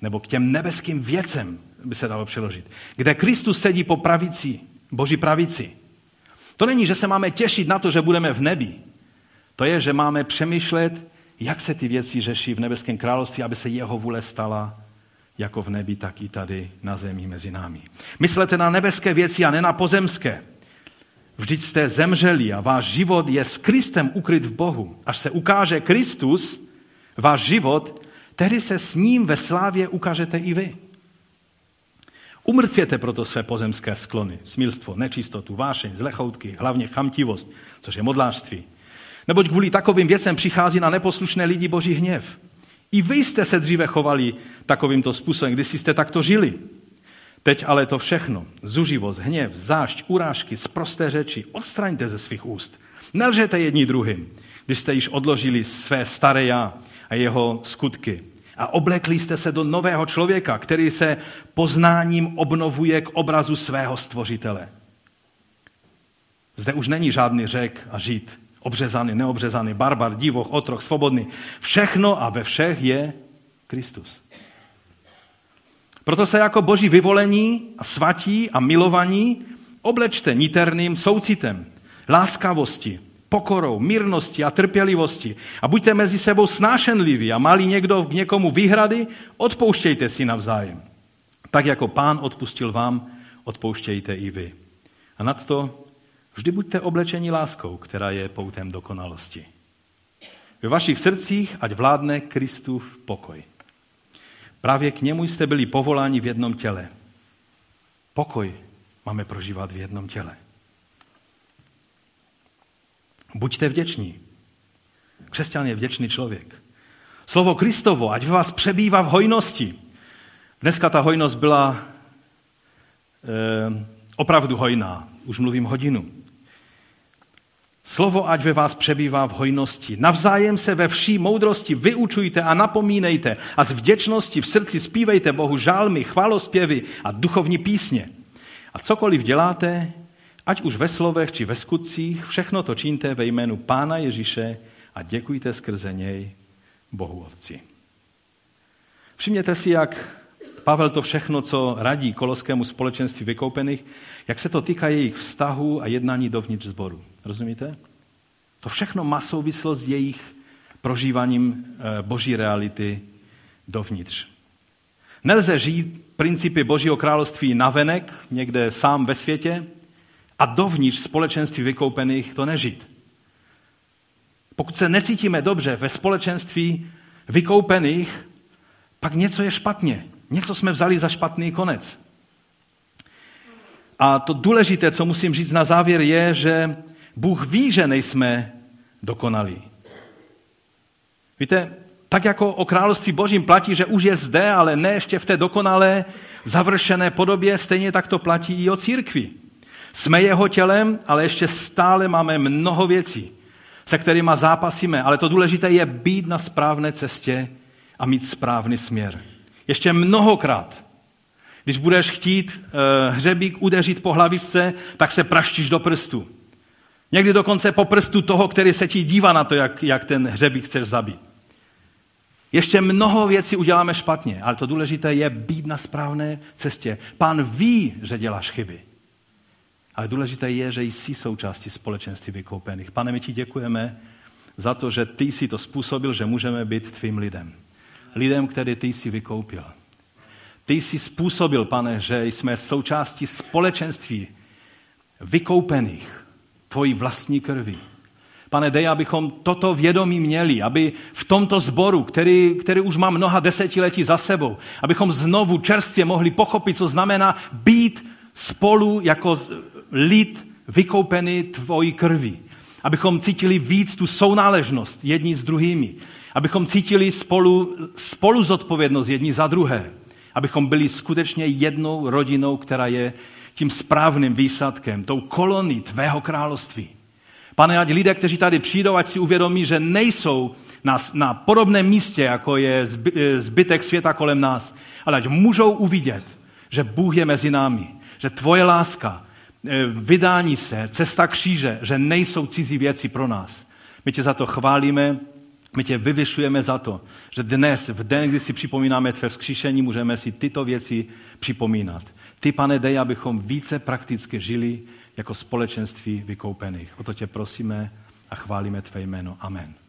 nebo k těm nebeským věcem, by se dalo přeložit, kde Kristus sedí po pravici, boží pravici. To není, že se máme těšit na to, že budeme v nebi. To je, že máme přemýšlet, jak se ty věci řeší v nebeském království, aby se jeho vůle stala jako v nebi, tak i tady na zemi mezi námi. Myslete na nebeské věci a ne na pozemské. Vždyť jste zemřeli a váš život je s Kristem ukryt v Bohu. Až se ukáže Kristus, váš život, tehdy se s ním ve slávě ukážete i vy. Umrtvěte proto své pozemské sklony, smilstvo, nečistotu, vášeň, zlechoutky, hlavně chamtivost, což je modlářství. Neboť kvůli takovým věcem přichází na neposlušné lidi boží hněv. I vy jste se dříve chovali takovýmto způsobem, když jste takto žili. Teď ale to všechno, zuživost, hněv, zášť, urážky, prosté řeči, odstraňte ze svých úst. Nelžete jedni druhým, když jste již odložili své staré já a jeho skutky. A oblekli jste se do nového člověka, který se poznáním obnovuje k obrazu svého stvořitele. Zde už není žádný řek a žít, obřezaný, neobřezaný, barbar, divoch, otrok, svobodný. Všechno a ve všech je Kristus. Proto se jako boží vyvolení a svatí a milovaní oblečte niterným soucitem, láskavosti, pokorou, mírnosti a trpělivosti a buďte mezi sebou snášenliví a mali někdo k někomu výhrady, odpouštějte si navzájem. Tak jako pán odpustil vám, odpouštějte i vy. A nad to vždy buďte oblečeni láskou, která je poutem dokonalosti. Ve vašich srdcích ať vládne Kristův pokoj. Právě k němu jste byli povoláni v jednom těle. Pokoj máme prožívat v jednom těle. Buďte vděční. Křesťan je vděčný člověk. Slovo Kristovo, ať v vás přebývá v hojnosti. Dneska ta hojnost byla e, opravdu hojná. Už mluvím hodinu. Slovo ať ve vás přebývá v hojnosti. Navzájem se ve vší moudrosti vyučujte a napomínejte a z vděčnosti v srdci zpívejte Bohu žálmy, chválospěvy a duchovní písně. A cokoliv děláte, ať už ve slovech či ve skutcích, všechno to čiňte ve jménu Pána Ježíše a děkujte skrze něj Bohu Otci. Všimněte si, jak Pavel to všechno, co radí koloskému společenství vykoupených, jak se to týká jejich vztahů a jednání dovnitř sboru. Rozumíte? To všechno má souvislost s jejich prožíváním eh, boží reality dovnitř. Nelze žít principy božího království navenek, někde sám ve světě, a dovnitř společenství vykoupených to nežít. Pokud se necítíme dobře ve společenství vykoupených, pak něco je špatně. Něco jsme vzali za špatný konec. A to důležité, co musím říct na závěr, je, že Bůh ví, že nejsme dokonalí. Víte, tak jako o království božím platí, že už je zde, ale ne ještě v té dokonalé, završené podobě, stejně tak to platí i o církvi. Jsme jeho tělem, ale ještě stále máme mnoho věcí, se kterými zápasíme, ale to důležité je být na správné cestě a mít správný směr. Ještě mnohokrát, když budeš chtít uh, hřebík udeřit po hlavičce, tak se praštíš do prstu. Někdy dokonce po prstu toho, který se ti dívá na to, jak, jak ten hřebík chceš zabít. Ještě mnoho věcí uděláme špatně, ale to důležité je být na správné cestě. Pán ví, že děláš chyby. Ale důležité je, že jsi součástí společenství vykoupených. Pane, my ti děkujeme za to, že ty jsi to způsobil, že můžeme být tvým lidem. Lidem, který ty jsi vykoupil. Ty jsi způsobil, pane, že jsme součástí společenství vykoupených tvojí vlastní krví. Pane, dej, abychom toto vědomí měli, aby v tomto sboru, který, který už má mnoha desetiletí za sebou, abychom znovu čerstvě mohli pochopit, co znamená být spolu jako lid vykoupený tvojí krví. Abychom cítili víc tu sounáležnost jedni s druhými. Abychom cítili spolu, spolu zodpovědnost jedni za druhé. Abychom byli skutečně jednou rodinou, která je tím správným výsadkem, tou kolony tvého království. Pane, ať lidé, kteří tady přijdou, ať si uvědomí, že nejsou na, na podobném místě, jako je zbytek světa kolem nás, ale ať můžou uvidět, že Bůh je mezi námi, že tvoje láska, eh, vydání se, cesta kříže, že nejsou cizí věci pro nás. My tě za to chválíme, my tě vyvyšujeme za to, že dnes, v den, kdy si připomínáme tvé vzkříšení, můžeme si tyto věci připomínat. Ty, pane, dej, abychom více prakticky žili jako společenství vykoupených. O to tě prosíme a chválíme tvé jméno. Amen.